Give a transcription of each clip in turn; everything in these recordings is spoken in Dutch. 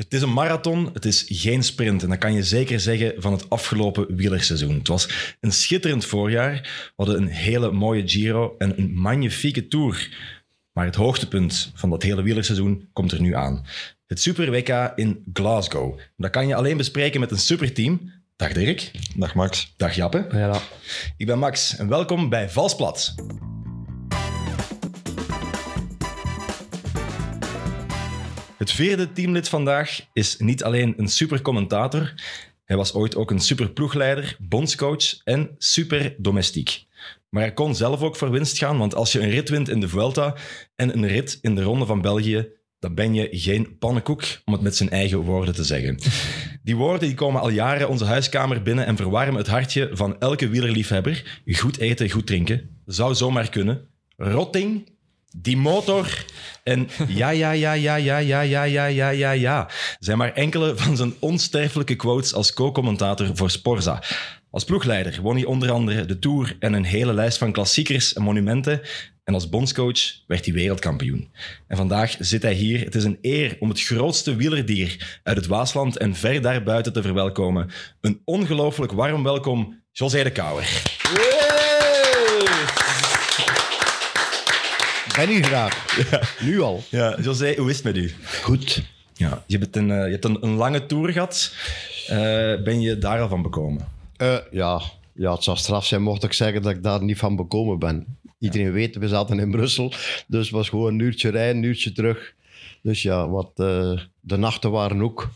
Het is een marathon, het is geen sprint. En dat kan je zeker zeggen van het afgelopen wielerseizoen. Het was een schitterend voorjaar. We hadden een hele mooie Giro en een magnifieke Tour. Maar het hoogtepunt van dat hele wielerseizoen komt er nu aan. Het Super WK in Glasgow. Dat kan je alleen bespreken met een superteam. Dag Dirk. Dag Max. Dag Jappe. Ja, Ik ben Max en welkom bij Valsplat. Het vierde teamlid vandaag is niet alleen een supercommentator, hij was ooit ook een superploegleider, bondscoach en superdomestiek. Maar hij kon zelf ook voor winst gaan, want als je een rit wint in de Vuelta en een rit in de Ronde van België, dan ben je geen pannenkoek, om het met zijn eigen woorden te zeggen. Die woorden die komen al jaren onze huiskamer binnen en verwarmen het hartje van elke wielerliefhebber. Goed eten, goed drinken. Zou zomaar kunnen. Rotting, die motor en ja, ja, ja, ja, ja, ja, ja, ja, ja, ja, ja. Zijn maar enkele van zijn onsterfelijke quotes als co-commentator voor Sporza. Als ploegleider won hij onder andere de Tour en een hele lijst van klassiekers en monumenten. En als bondscoach werd hij wereldkampioen. En vandaag zit hij hier. Het is een eer om het grootste wielerdier uit het Waasland en ver daarbuiten te verwelkomen. Een ongelooflijk warm welkom, José de Kouwer. Ben u graag. Nu al. Ja, José, hoe is het met u? Goed. Ja, je hebt een, eh, je hebt een, een lange tour gehad. Eh, ben je daar al van bekomen? Eh, ja. ja, het zou straf zijn mocht ik zeggen dat ik daar niet van bekomen ben. Iedereen weet, we zaten in Brussel. Dus het was gewoon een uurtje rijden, een uurtje terug. Dus ja, wat, eh, de nachten waren ook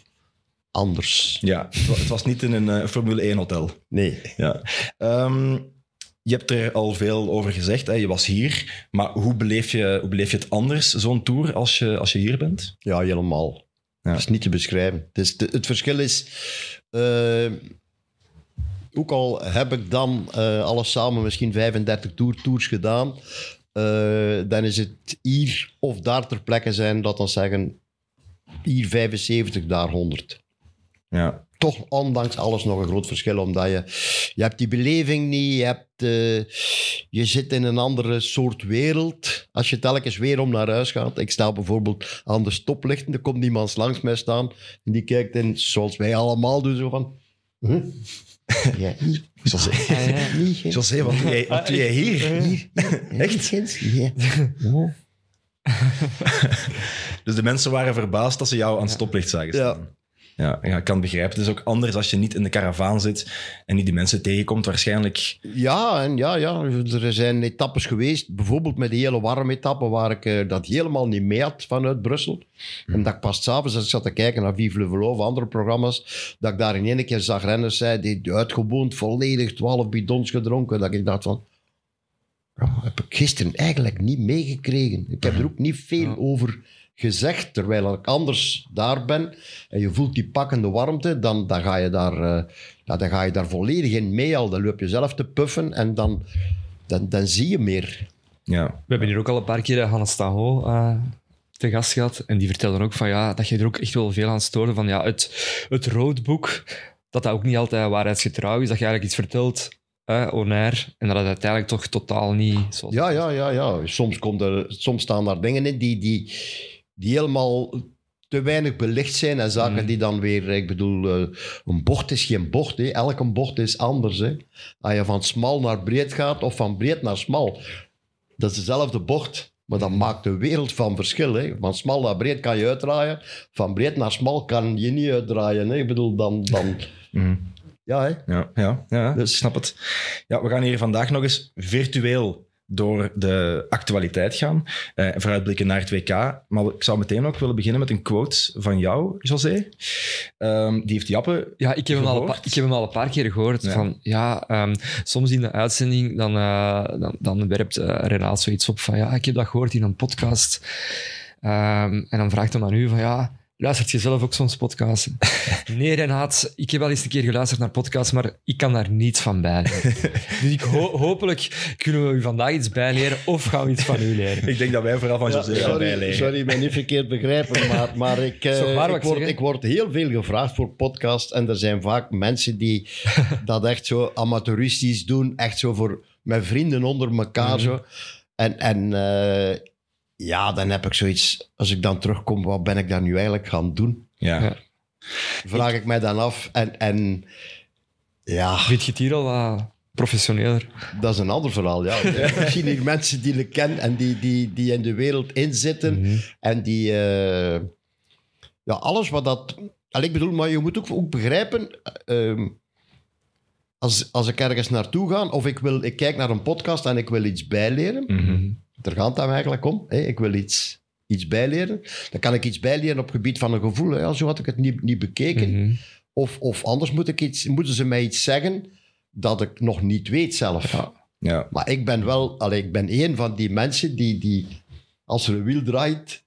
anders. Ja, het wa- het was niet in een eh, Formule 1 hotel. Nee. Ja. Ehm, je hebt er al veel over gezegd, hè? je was hier. Maar hoe beleef je, hoe beleef je het anders, zo'n tour, als je, als je hier bent? Ja, helemaal. Ja. Dat is niet te beschrijven. Het, is, het verschil is... eh, ook al heb ik dan eh, alles samen misschien 35 tour, tours gedaan, eh, dan is het hier of daar ter plekke zijn, dat dan zeggen, hier 75, daar 100. Ja, Toch ondanks alles nog een groot verschil, omdat je, je hebt die beleving niet, je, hebt, eh, je zit in een andere soort wereld. Als je telkens weer om naar huis gaat. Ik sta bijvoorbeeld aan de stoplichten, er komt iemand langs mij staan en die kijkt in, zoals wij allemaal doen, zo van... Huh? Ja, niet. José, ja. José wat doe jij, wat doe jij hier? Hier, Echt? Echt? Ja. Ja. Dus de mensen waren verbaasd dat ze jou aan het stoplicht zagen staan. Ja, ja, ik kan het begrijpen. Het is ook anders als je niet in de karavaan zit en niet die mensen tegenkomt. Waarschijnlijk Ja, en ja, ja, er zijn etappes geweest, bijvoorbeeld met die hele warme etappe, waar ik eh, dat helemaal niet mee had vanuit Brussel. En dat ik pas s'avonds, als ik zat te kijken naar Vive le Velo of andere programma's, dat ik daar in één keer zag renners zijn die uitgewoond volledig 12 bidons gedronken. Dat ik dacht van, ja, heb ik gisteren eigenlijk niet meegekregen. Ik heb er ook niet veel over gezegd, terwijl ik anders daar ben en je voelt die pakkende warmte, dan, dan, ga, je daar, eh, ja, dan ga je daar volledig in mee al. Dan loop je zelf te puffen en dan, dan, dan zie je meer. Ja, We hebben hier ook al een paar keer Hannes Staho eh, te gast gehad. En die vertelde ook van, ja, dat je er ook echt wel veel aan stoorde. Van ja, het, het roadbook, dat dat ook niet altijd waarheidsgetrouw is. Dat je eigenlijk iets vertelt, eh, onair, en dat het uiteindelijk toch totaal niet zoals Ja, ja, ja, ja. Soms, komt er, soms staan daar dingen in die, die, die helemaal te weinig belicht zijn en zaken Mm. die dan weer, ik bedoel, eh, een bocht is geen bocht. Hè. Elke bocht is anders. Hè. Als je van smal naar breed gaat of van breed naar smal, dat is dezelfde bocht. Maar dat maakt een wereld van verschil. Hè. Van smal naar breed kan je uitdraaien. Van breed naar smal kan je niet uitdraaien. Hè. Ik bedoel, dan... dan Mhm. ja, hè. ja, ja, ja Dus- ik snap het. Ja, we gaan hier vandaag nog eens virtueel door de actualiteit gaan. Eh, vooruitblikken naar het WK. Maar ik zou meteen ook willen beginnen met een quote van jou, José. Ehm, die heeft Jappe Ja, ik heb, hem al een Gehoord? paar, ik heb hem al een paar keer gehoord. Ja. Van, ja, ehm, soms in de uitzending dan, eh, dan, dan werpt uh, Renaat zoiets op van ja, ik heb dat gehoord in een podcast. Ehm, en dan vraagt hij aan u van ja, luistert je zelf ook soms podcasts? nee, Renaat, ik heb al eens een keer geluisterd naar podcasts, maar ik kan daar niets van bijleren. dus ik ho- hopelijk kunnen we u vandaag iets bijleren of gaan we iets van u leren. Ik denk dat wij vooral van Ja, José gaan sorry, bijleren. sorry, mij niet verkeerd begrijpen, maar, maar ik, eh, wat ik, word, ik word heel veel gevraagd voor podcasts en er zijn vaak mensen die dat echt zo amateuristisch doen, echt zo voor met vrienden onder elkaar zo. En, en eh, ja, dan heb ik zoiets, als ik dan terugkom, wat ben ik daar nu eigenlijk gaan doen? Ja. Ja. Vraag ik mij dan af. En, en ja, Vind je het hier al wat professioneler? dat is een ander verhaal. Ja. Ik zie hier mensen die ik ken en die, die, die in de wereld inzitten. Mhm. En die... eh, ja, alles wat dat... Al, ik bedoel, maar je moet ook, ook begrijpen... ehm, als, als ik ergens naartoe ga, of ik, wil, ik kijk naar een podcast en ik wil iets bijleren, Mhm. Daar gaat het hem eigenlijk om. Hè? Ik wil iets, iets bijleren. Dan kan ik iets bijleren op het gebied van een gevoel. hè. Zo had ik het niet, niet bekeken. Mhm. Of, of anders moet ik iets, moeten ze mij iets zeggen dat ik nog niet weet zelf. Ja. Ja. Maar ik ben wel, allee, ik ben één van die mensen die, die als er een wiel draait,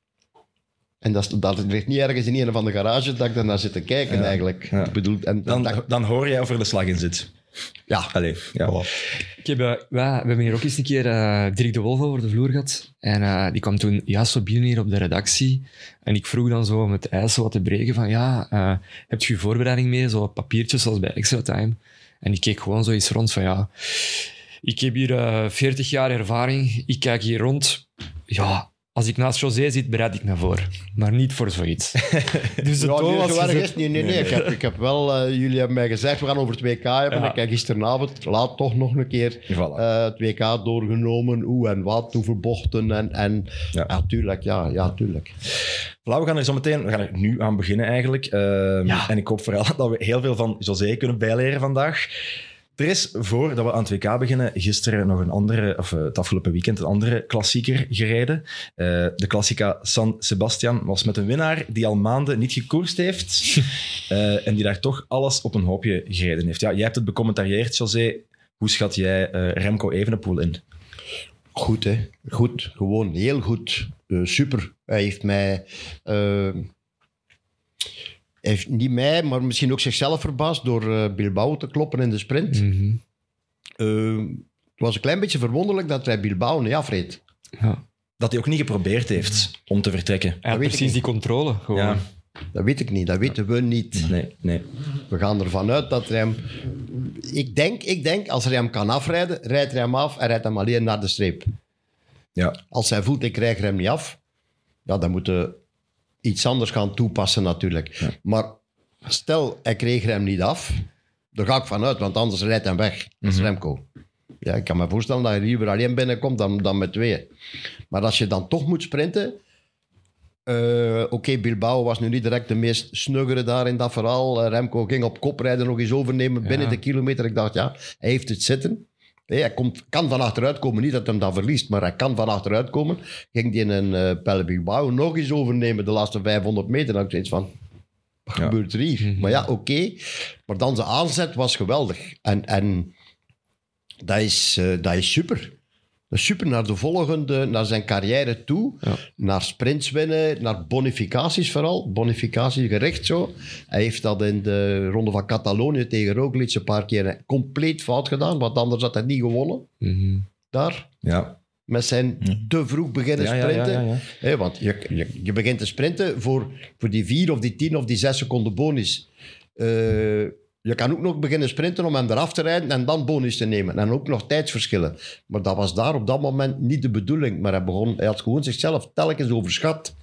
en dat, dat ligt niet ergens in een van de garages dat ik daarnaar zit te kijken Ja. eigenlijk. Ja. Ik bedoel, en Dan, dat- dan hoor jij of er de slag in zit. Ja, Allee, ja. Ik heb, eh, we hebben hier ook eens een keer eh Dirk de Wolf over de vloer gehad. En eh, die kwam toen juist zo binnen hier op de redactie. En ik vroeg dan zo om het ijs wat te breken van ja, heb je voorbereiding mee? Zo papiertjes zoals bij Extra Time. En ik keek gewoon zoiets rond van ja, ik heb hier eh 40 jaar ervaring. Ik kijk hier rond. Ja, als ik naast José zit, bereid ik me voor. Maar niet voor zoiets. dus de Ja, toon nee, was zo erg gezet. is het niet. Nee, nee, Ik, heb, ik heb wel, eh, jullie hebben mij gezegd, we gaan over het WK hebben. Ja. Ik heb gisteravond, laat toch nog een keer Voilà. eh, het WK doorgenomen. Hoe en wat, hoeveel bochten. En, en Ja. ja. tuurlijk, ja, ja, tuurlijk. Voilà, we gaan er zo meteen we gaan er nu aan beginnen eigenlijk. Ehm, Ja. En ik hoop vooral dat we heel veel van José kunnen bijleren vandaag. Er is, voordat we aan het WK beginnen, gisteren nog een andere, of eh, het afgelopen weekend, een andere klassieker gereden. Eh, de Classica San Sebastian was met een winnaar die al maanden niet gekoerst heeft eh, en die daar toch alles op een hoopje gereden heeft. Ja, jij hebt het becommentarieerd, José. Hoe schat jij eh, Remco Evenepoel in? Goed, hè? Goed, gewoon heel goed. Eh, super. Hij heeft mij. Hij heeft niet mij, maar misschien ook zichzelf verbaasd door eh, Bilbao te kloppen in de sprint. Mhm. Eh, het was een klein beetje verwonderlijk dat hij Bilbao niet afreed. Ja. Dat hij ook niet geprobeerd heeft om te vertrekken. Hij had weet ik precies die controle. Gewoon. Ja, Dat weet ik niet, dat weten we niet. nee, nee. We gaan ervan uit dat hij hem... Ik denk, ik denk, als hij hem kan afrijden, rijdt hij hem af en rijdt hem alleen naar de streep. Ja, Als hij voelt, ik krijg hem niet af, ja, dan moeten iets anders gaan toepassen natuurlijk. Maar stel, hij kreeg hem niet af, daar ga ik vanuit, want anders rijdt hij weg. Dat is Remco. Ja, ik kan me voorstellen dat je liever alleen binnenkomt dan, dan met twee. Maar als je dan toch moet sprinten... eh, Oké, Bilbao was nu niet direct de meest snuggere daar in dat verhaal. Eh, Remco ging op kop rijden, nog eens overnemen binnen Ja. de kilometer. Ik dacht, ja, hij heeft het zitten. Nee, hij komt, kan van achteruit komen. Niet dat hij hem dan verliest, maar hij kan van achteruit komen. Ging die in een uh, nog eens overnemen de laatste 500 meter. Dan ik van, wat Ja. gebeurt er hier? Maar ja, oké. Maar dan zijn aanzet was geweldig. En, en dat, is, eh, dat is super. Dat is super naar de volgende, naar zijn carrière toe. Ja. Naar sprints winnen, naar bonificaties vooral. Bonificaties gericht zo. Hij heeft dat in de ronde van Catalonië tegen Roglic een paar keer compleet fout gedaan. Want anders had hij niet gewonnen Mhm. daar. ja. Met zijn te vroeg beginnen Ja, sprinten. ja, want je, je, je begint te sprinten voor, voor die vier of die tien of die zes seconden bonus. Eh, je kan ook nog beginnen sprinten om hem eraf te rijden en dan bonus te nemen. En ook nog tijdsverschillen. Maar dat was daar op dat moment niet de bedoeling. Maar hij, begon, hij had gewoon zichzelf telkens overschat.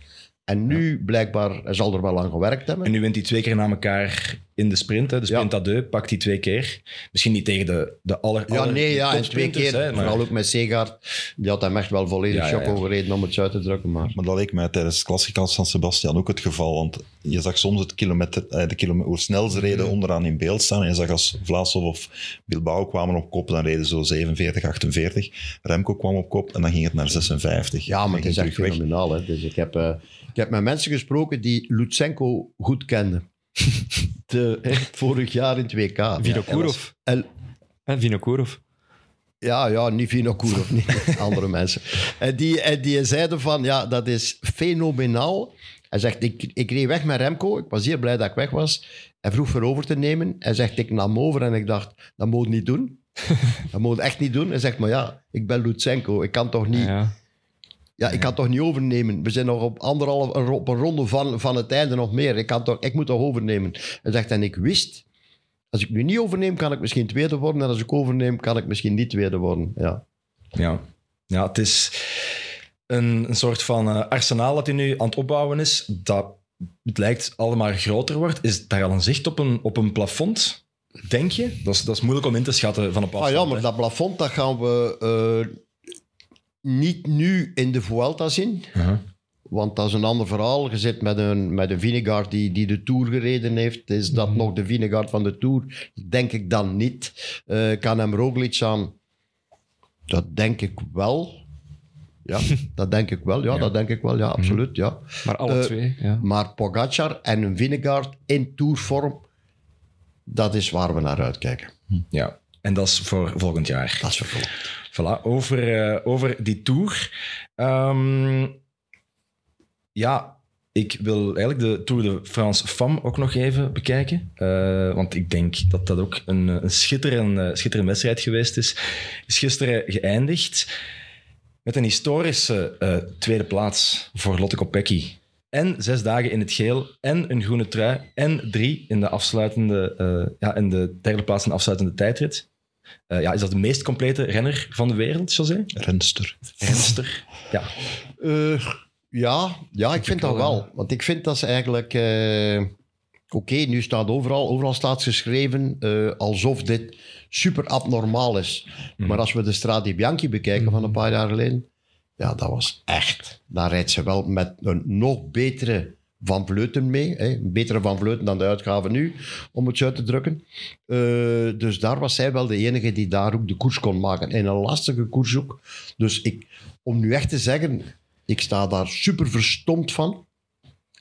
En nu, blijkbaar, hij zal er wel aan gewerkt hebben. En nu wint hij twee keer na elkaar in de sprint. Hè. De sprint à deux pakt hij twee keer. Misschien niet tegen de, de aller, Ja, aller nee, ja, en twee keer. hè, maar- Vooral ook met Segaard. Die had hem echt wel volledig Ja, shock ja. overreden om het uit te drukken. Maar Maar dat leek mij tijdens Classica San Sebastian ook het geval. Want je zag soms het kilometer, eh, de kilometer, hoe snel ze reden onderaan in beeld staan. En je zag als Vlaasov of Bilbao kwamen op kop, dan reden ze zo 47, 48. Remco kwam op kop en dan ging het naar 56. Ja, maar het is echt fenomenaal. Hè? Dus ik, heb, eh, ik heb met mensen gesproken die Lutsenko goed kenden. De, vorig jaar in het WK. Vinokourov. El- En Vinokourov. ja, ja, niet Vinokourov, niet andere mensen. En die, en die zeiden van, ja, dat is fenomenaal. Hij zegt, ik, ik reed weg met Remco. Ik was zeer blij dat ik weg was. Hij vroeg voor over te nemen. Hij zegt, ik nam over en ik dacht, dat moet niet doen. Dat moet echt niet doen. Hij zegt, maar ja, ik ben Lutsenko. Ik kan toch niet... Ja. Ja, ik kan toch niet overnemen. We zijn nog op anderhalf, op een ronde van, van het einde nog meer. Ik, kan toch, ik moet toch overnemen. Hij zegt, en ik wist, als ik nu niet overneem, kan ik misschien tweede worden. En als ik overneem, kan ik misschien niet tweede worden. Ja. Ja. ja, het is een, een soort van eh, arsenaal dat hij nu aan het opbouwen is. Dat het lijkt allemaal groter wordt, is daar al een zicht op een, op een plafond? Denk je? Dat is, dat is moeilijk om in te schatten van op Ah afstand. ja, maar hè. dat plafond dat gaan we eh, niet nu in de Vuelta zien. Want dat is een ander verhaal. Je zit met een, met een Vinegaard die, die de Tour gereden heeft. Is dat Mhm. nog de Vinegaard van de Tour? Denk ik dan niet. Eh, kan hem Roglic aan? Dat denk ik wel. Ja, dat denk ik wel. Ja, Ja. dat denk ik wel. Ja, absoluut. Ja. Maar alle Eh, twee, ja. Maar Pogacar en een Vinegaard in tourvorm, dat is waar we naar uitkijken. Ja, en dat is voor volgend jaar. Dat is vervolgd. Voilà, over, eh, over die tour. Ehm, ja, ik wil eigenlijk de Tour de France Femme ook nog even bekijken. Eh, want ik denk dat dat ook een, een schitterende, schitterende wedstrijd geweest is. Is gisteren geëindigd met een historische eh, tweede plaats voor Lotte Kopecky. En zes dagen in het geel, en een groene trui, en drie in de, afsluitende, ja, in de derde plaats in de afsluitende tijdrit. Eh, ja, is dat de meest complete renner van de wereld, José? Renster. Renster. Ja. Eh, ja, ja, ik vind dat wel. Want ik vind dat ze eigenlijk... eh, Oké, nu staat overal, overal staat geschreven eh, alsof dit super abnormaal is. Maar als we de Strade Bianchi bekijken van een paar jaar geleden, ja, dat was echt. Daar rijdt ze wel met een nog betere Van Vleuten mee. Hè? Betere Van Vleuten dan de uitgave nu, om het zo uit te drukken. Eh, dus daar was zij wel de enige die daar ook de koers kon maken. En een lastige koers ook. Dus ik, om nu echt te zeggen, ik sta daar super verstomd van.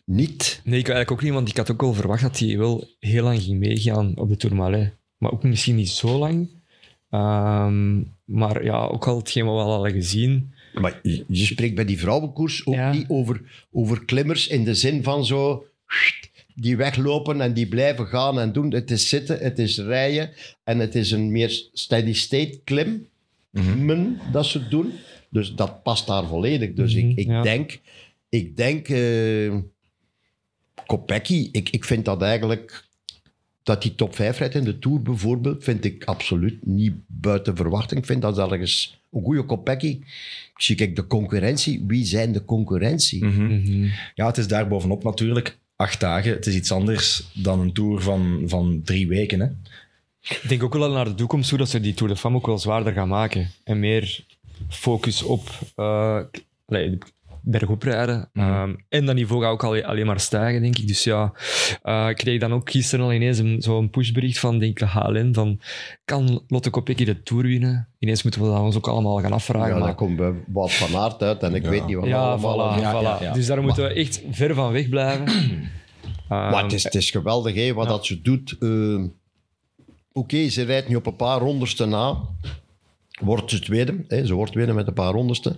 Niet. Nee, ik eigenlijk ook niet, want ik had ook wel verwacht dat hij wel heel lang ging meegaan op de Tourmalet. Maar ook misschien niet zo lang. Ehm, maar ja, ook al hetgeen we al hadden gezien. Maar je, je spreekt bij die vrouwenkoers ook Ja. niet over, over klimmers in de zin van zo... Die weglopen en die blijven gaan en doen. Het is zitten, het is rijden en het is een meer steady-state klim. men dat ze doen. Dus dat past daar volledig. Dus ik, Mhm, ik ja. denk... Ik denk... eh Kopecky, ik, ik vind dat eigenlijk... Dat die top 5 rijdt in de Tour bijvoorbeeld, vind ik absoluut niet buiten verwachting. Ik vind dat ergens een goede Kopecky. Zie ik de concurrentie. Wie zijn de concurrentie? Mhm. ja, het is daar bovenop natuurlijk acht dagen. Het is iets anders dan een tour van, van drie weken. Hè? Ik denk ook wel naar de toekomst toe dat ze die Tour de Femme ook wel zwaarder gaan maken. En meer focus op eh bergop rijden. Ehm, en dat niveau gaat ook al, alleen maar stijgen, denk ik. Dus ja, eh, ik kreeg dan ook gisteren al ineens een, zo'n pushbericht van denk ik, de HLN van kan Lotte Kopecky de Tour winnen? Ineens moeten we dat ons ook allemaal gaan afvragen. Ja, maar- dat komt bij Wout van Aert uit en ik Ja. weet niet wat ja, allemaal. voilà, Ja, voilà. ja, ja. Dus daar moeten we echt ver van weg blijven. Maar Ehm, het is, het is geweldig hè, wat dat ze doet. Eh, Oké, ze rijdt nu op een paar ronderste na. Wordt ze tweede. Hè, ze wordt tweede met een paar ronderste.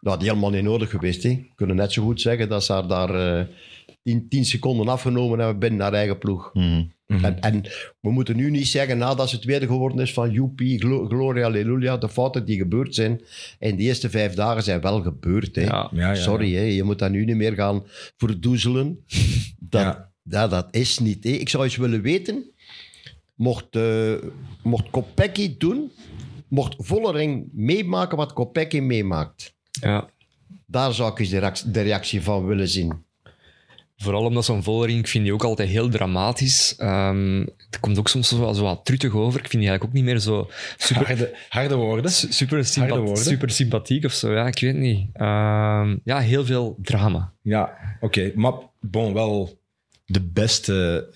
Dat is helemaal niet nodig geweest. Hè. We kunnen net zo goed zeggen dat ze haar daar eh 10 seconden afgenomen hebben binnen haar eigen ploeg. Mhm. En, en we moeten nu niet zeggen nadat ze tweede geworden is van joepie, glo- gloria, halleluja. De fouten die gebeurd zijn in de eerste vijf dagen zijn wel gebeurd. Hè. Ja, ja, ja. Sorry, Hè, je moet dat nu niet meer gaan verdoezelen. Dat, Ja. ja. dat is niet. Hè. Ik zou eens willen weten, mocht, eh mocht Kopecky doen, mocht Vollering meemaken wat Kopecky meemaakt. ja. Daar zou ik eens de reactie, de reactie van willen zien. Vooral omdat zo'n Vollering, ik vind die ook altijd heel dramatisch. Ehm, het komt ook soms zo, zo wat truttig over. Ik vind die eigenlijk ook niet meer zo super, Harde, harde woorden. su- super, sympa- Harde woorden. super sympathiek of zo. Ja, ik weet niet. Ehm, ja, heel veel drama. Ja, oké. Maar bon, wel de beste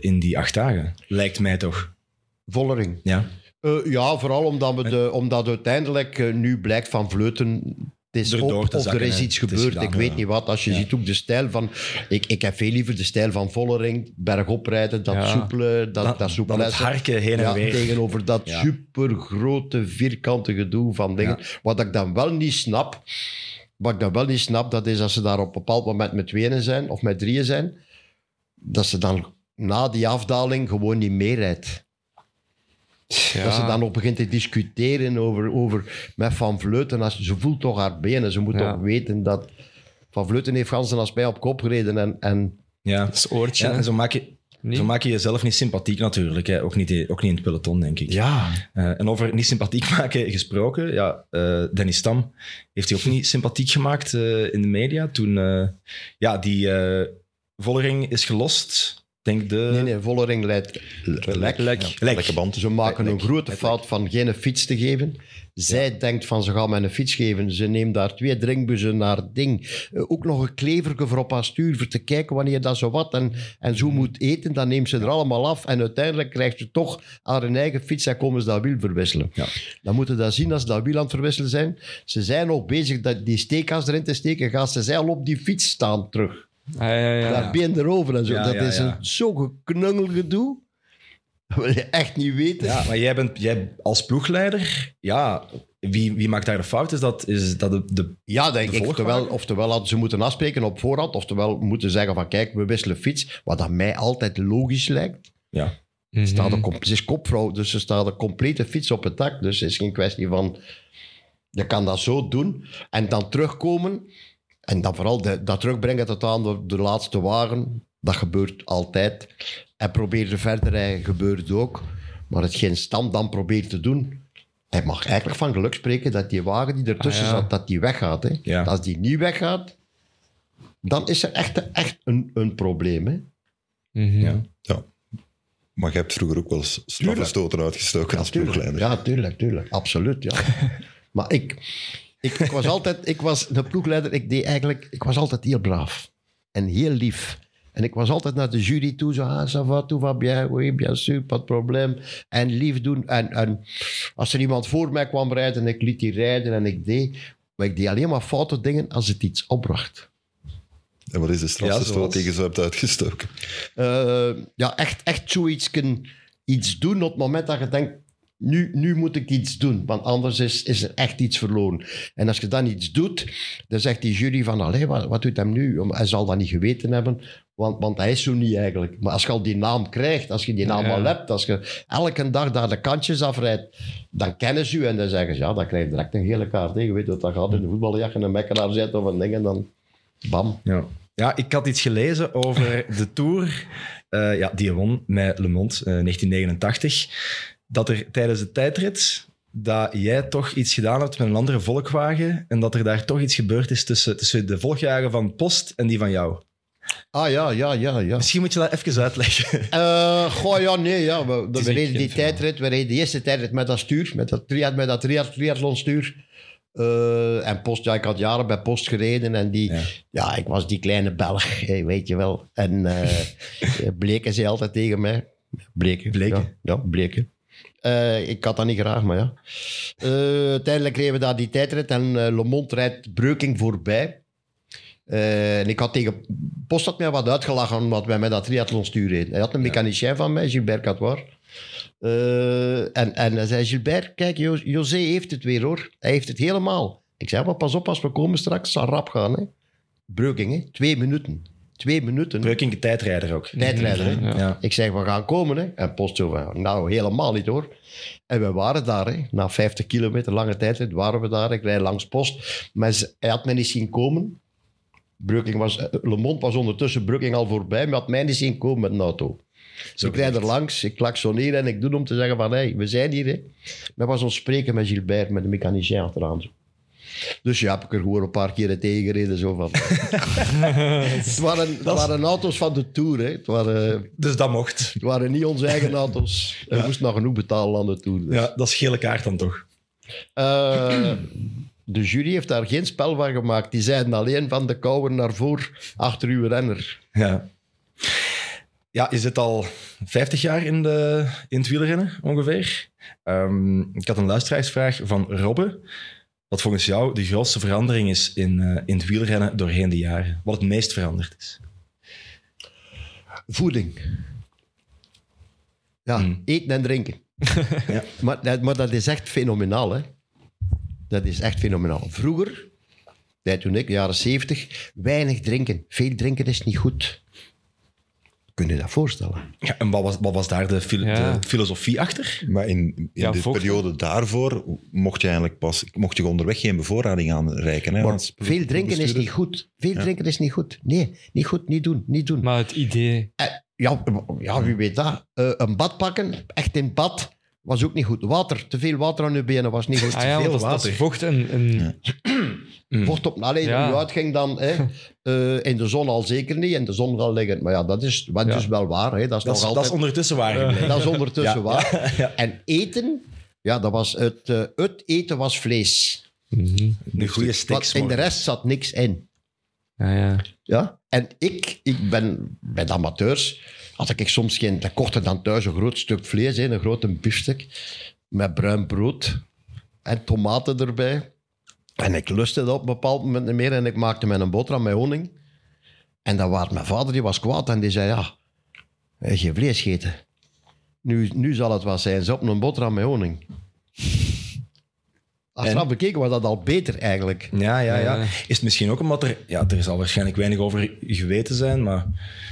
eh, in die acht dagen, lijkt mij toch. Vollering. Ja. Eh, ja, vooral omdat, we de, omdat uiteindelijk eh, nu blijkt van Vleuten. Het is op, of zakken, er is iets is gebeurd. gedaan, ik weet ja. niet wat. Als je Ja. ziet ook de stijl van. Ik, ik heb veel liever de stijl van Vollering. Bergop rijden, dat Ja. soepele. Dat, Dan, dat dan het soepelesse. harken heen en weer. tegenover dat supergrote vierkante gedoe van dingen. Wat ik dan wel niet snap. Wat ik dan wel niet snap, dat is als ze daar op een bepaald moment met tweeën zijn of met drieën zijn, dat ze dan na die afdaling gewoon niet meerijdt. Ja. Dat ze dan nog begint te discussiëren over, over met Van Vleuten. Als, ze voelt toch haar benen. Ze moet Ja. toch weten dat Van Vleuten heeft ganzen als mij op kop gereden. En, en Ja. Dat is oortje. ja en zo maak, je, Nee? zo maak je jezelf niet sympathiek natuurlijk. Hè. Ook, niet, ook niet in het peloton, denk ik. ja, Eh, en over niet sympathiek maken gesproken, ja, eh Dennis Stam heeft hij ook niet sympathiek gemaakt eh, in de media toen eh, ja, die, eh, Vollering is gelost. Denk de... Nee, nee, Vollering leidt lek. Lek. Ja, Lek. lekke band. Ze maken Lek, een grote Lek. fout van geen fiets te geven. Zij denkt van ze gaan mij een fiets geven. Ze neemt daar twee drinkbussen naar het ding. Eh, ook nog een kleverke voor op haar stuur voor te kijken wanneer dat zo wat en, en zo moet eten. Dan neemt ze er allemaal af en uiteindelijk krijgt ze toch aan hun eigen fiets en komen ze dat wiel verwisselen. Ja. Dan moeten dat zien als ze dat wiel aan het verwisselen zijn. Ze zijn nog bezig dat die steekkas erin te steken. Gaan ze zij al op die fiets staan terug. Ja, ja, Daar ja. been erover en zo. Ja, dat ja, is ja. een zo geknungel gedoe. Dat wil je echt niet weten. Ja, maar jij bent jij als ploegleider, ja, wie, wie maakt daar de fout? Is dat, is dat de, de Ja, denk De ik. Oftewel, oftewel hadden ze moeten afspreken op voorhand, oftewel moeten zeggen van kijk, we wisselen fiets. Wat dat mij altijd logisch lijkt. ja. Mhm. Staat een, com- ze is kopvrouw, dus ze staat een complete fiets op het dak. Dus het is geen kwestie van, je kan dat zo doen en dan terugkomen. En dan vooral de, dat terugbrengen tot aan de, de laatste wagen. Dat gebeurt altijd. En proberen verder rijden gebeurt ook. Maar hetgeen Stam dan probeert te doen... Hij mag eigenlijk van geluk spreken dat die wagen die ertussen Ah, ja. zat, dat die weggaat. Hè. Ja. Als die niet weggaat, dan is er echt, echt een, een probleem. Hè. Mhm. Ja. Ja. Maar je hebt vroeger ook wel eens straffe stoten uitgestoken als ploegleider. Ja, tuurlijk, tuurlijk. Absoluut, ja. maar ik, ik, ik was altijd... Ik was de ploegleider, ik deed eigenlijk... Ik was altijd heel braaf. En heel lief. En ik was altijd naar de jury toe, zo, ah, ça va, tout va bien, oui, bien sûr, pas de probleem. En lief doen. En, en als er iemand voor mij kwam rijden, en ik liet die rijden en ik deed... Maar ik deed alleen maar foute dingen als het iets opbracht. En wat is de strafste Ja, stoot zoals- die je zo hebt uitgestoken? Eh, ja, echt, echt zoiets kunnen, iets doen op het moment dat je denkt, nu, nu moet ik iets doen, want anders is, is er echt iets verloren. En als je dan iets doet, dan zegt die jury van, allee, wat, wat doet hem nu? Hij zal dat niet geweten hebben, want, want hij is zo niet eigenlijk. Maar als je al die naam krijgt, als je die naam Ja. al hebt, als je elke dag daar de kantjes afrijdt, dan kennen ze u en dan zeggen ze, ja, dan krijg je direct een gele kaart. hè. Je weet wat dat gaat in de voetbaljacht en een mekkelaar zit of een ding en dan bam. Ja. ja, ik had iets gelezen over de Tour. eh, ja, die won met Le Monde eh, 1989. Dat er tijdens de tijdrit dat jij toch iets gedaan hebt met een andere volkwagen en dat er daar toch iets gebeurd is tussen, tussen de volkjagen van Post en die van jou. Ah ja, ja, ja, ja. Misschien moet je dat even uitleggen. Eh, goh, ja, nee, ja. We, reden die tijdrit, we reden de eerste tijdrit met dat stuur, met dat, tria, met dat tria, triathlonstuur. Eh, en Post, ja, ik had jaren bij Post gereden en die, Ja. ja, ik was die kleine Belg, weet je wel. En eh Bleken zei altijd tegen mij. Bleken. Bleken. Ja, ja Bleken. Eh, ik had dat niet graag, maar ja. Eh, uiteindelijk reden we daar die tijdrit en eh Le rijdt Breuking voorbij. En ik had tegen Post had mij wat uitgelachen omdat wij met dat triathlonstuur reden. Hij had een mechanicien van mij, Gilbert Catoir. En, en hij zei, Gilbert, kijk, Jo- José heeft het weer hoor. Hij heeft het helemaal. Ik zei, maar pas op, als we komen straks, zal rap gaan. Hè. Breuking, hè? twee minuten. Twee minuten. Breuking, de tijdrijder ook. Tijdrijder, hè. Ja. Ja. Ik zeg, we gaan komen. Hè. En Post zo van, nou, helemaal niet hoor. En we waren daar, hè. na 50 kilometer lange tijd waren we daar. Ik rijd langs Post. Maar ze- hij had mij niet zien komen. Breuking was, eh, Le Monde was ondertussen Breuking al voorbij, maar had mij niet zien komen met een auto. Zo ik rijd er langs, ik klaksoneer en ik doe om te zeggen van, hey, we zijn hier. Hè. Dat was ons spreken met Gilbert, met de mechanicien achteraan. Zo. Dus ja, heb ik er gewoon een paar keren tegen gereden. Zo van. het, waren, het waren auto's van de Tour. Hè. Het, waren, Dus dat mocht. het waren niet onze eigen auto's. We moesten nog genoeg betalen aan de Tour. dus. Ja, dat is gele kaart dan toch. Eh, de jury heeft daar geen spel van gemaakt. Die zeiden alleen van de kouwen naar voor achter uw renner. Ja. Ja, je zit al 50 jaar in, de, in het wielrennen ongeveer. Ehm, ik had een luisteraarsvraag van Robbe. Wat volgens jou de grootste verandering is in, eh, in het wielrennen doorheen de jaren? Wat het meest veranderd is? Voeding. Ja, Hmm. eten en drinken. Ja. maar, dat- maar dat is echt fenomenaal, hè. Dat is echt fenomenaal. Vroeger, tijd toen ik, jaren zeventig, weinig drinken. Veel drinken is niet goed. Kun je dat voorstellen? Ja, en wat was, wat was daar de, fil- Ja. de filosofie achter? Maar in, in Ja, de vocht, periode daarvoor mocht je eigenlijk pas mocht je onderweg geen bevoorrading aanreiken. Hè, als veel drinken is niet goed. Veel drinken is niet goed. Nee, niet goed, niet doen, niet doen. Maar het idee... Eh, ja, ja, wie weet dat. Eh, een bad pakken, echt in bad, Was ook niet goed. Water, te veel water aan je benen was niet goed. Ah ja, want veel dat, is- dat is water. vocht en... en Vocht op, alleen Ja. hoe je uitging dan, hè, eh, in de zon al zeker niet, in de zon wel liggen. Maar ja, dat is, wat Ja. is wel waar. Hè. Dat is Dat nog is, dat is ondertussen waar. Dat is ondertussen Ja, waar. ja. En eten, ja, dat was het, eh, het eten was vlees. Mhm. Een goede steak. Want in de rest zat niks in. Ja, ja. Ja? En ik, ik ben bij de amateurs, had ik soms geen, dan kocht dan thuis een groot stuk vlees, een grote biefstuk, met bruin brood en tomaten erbij. En ik lustte dat op een bepaald moment niet meer en ik maakte een boterham met honing. En dan was mijn vader, die was kwaad en die zei, ja, heeft geen vlees gegeten. Nu, nu zal het wel zijn, ze op een boterham met honing. Achteraf bekeken was dat al beter eigenlijk. Ja, ja, ja. Ja. Is het misschien ook omdat er... Ja, er zal waarschijnlijk weinig over geweten zijn, maar...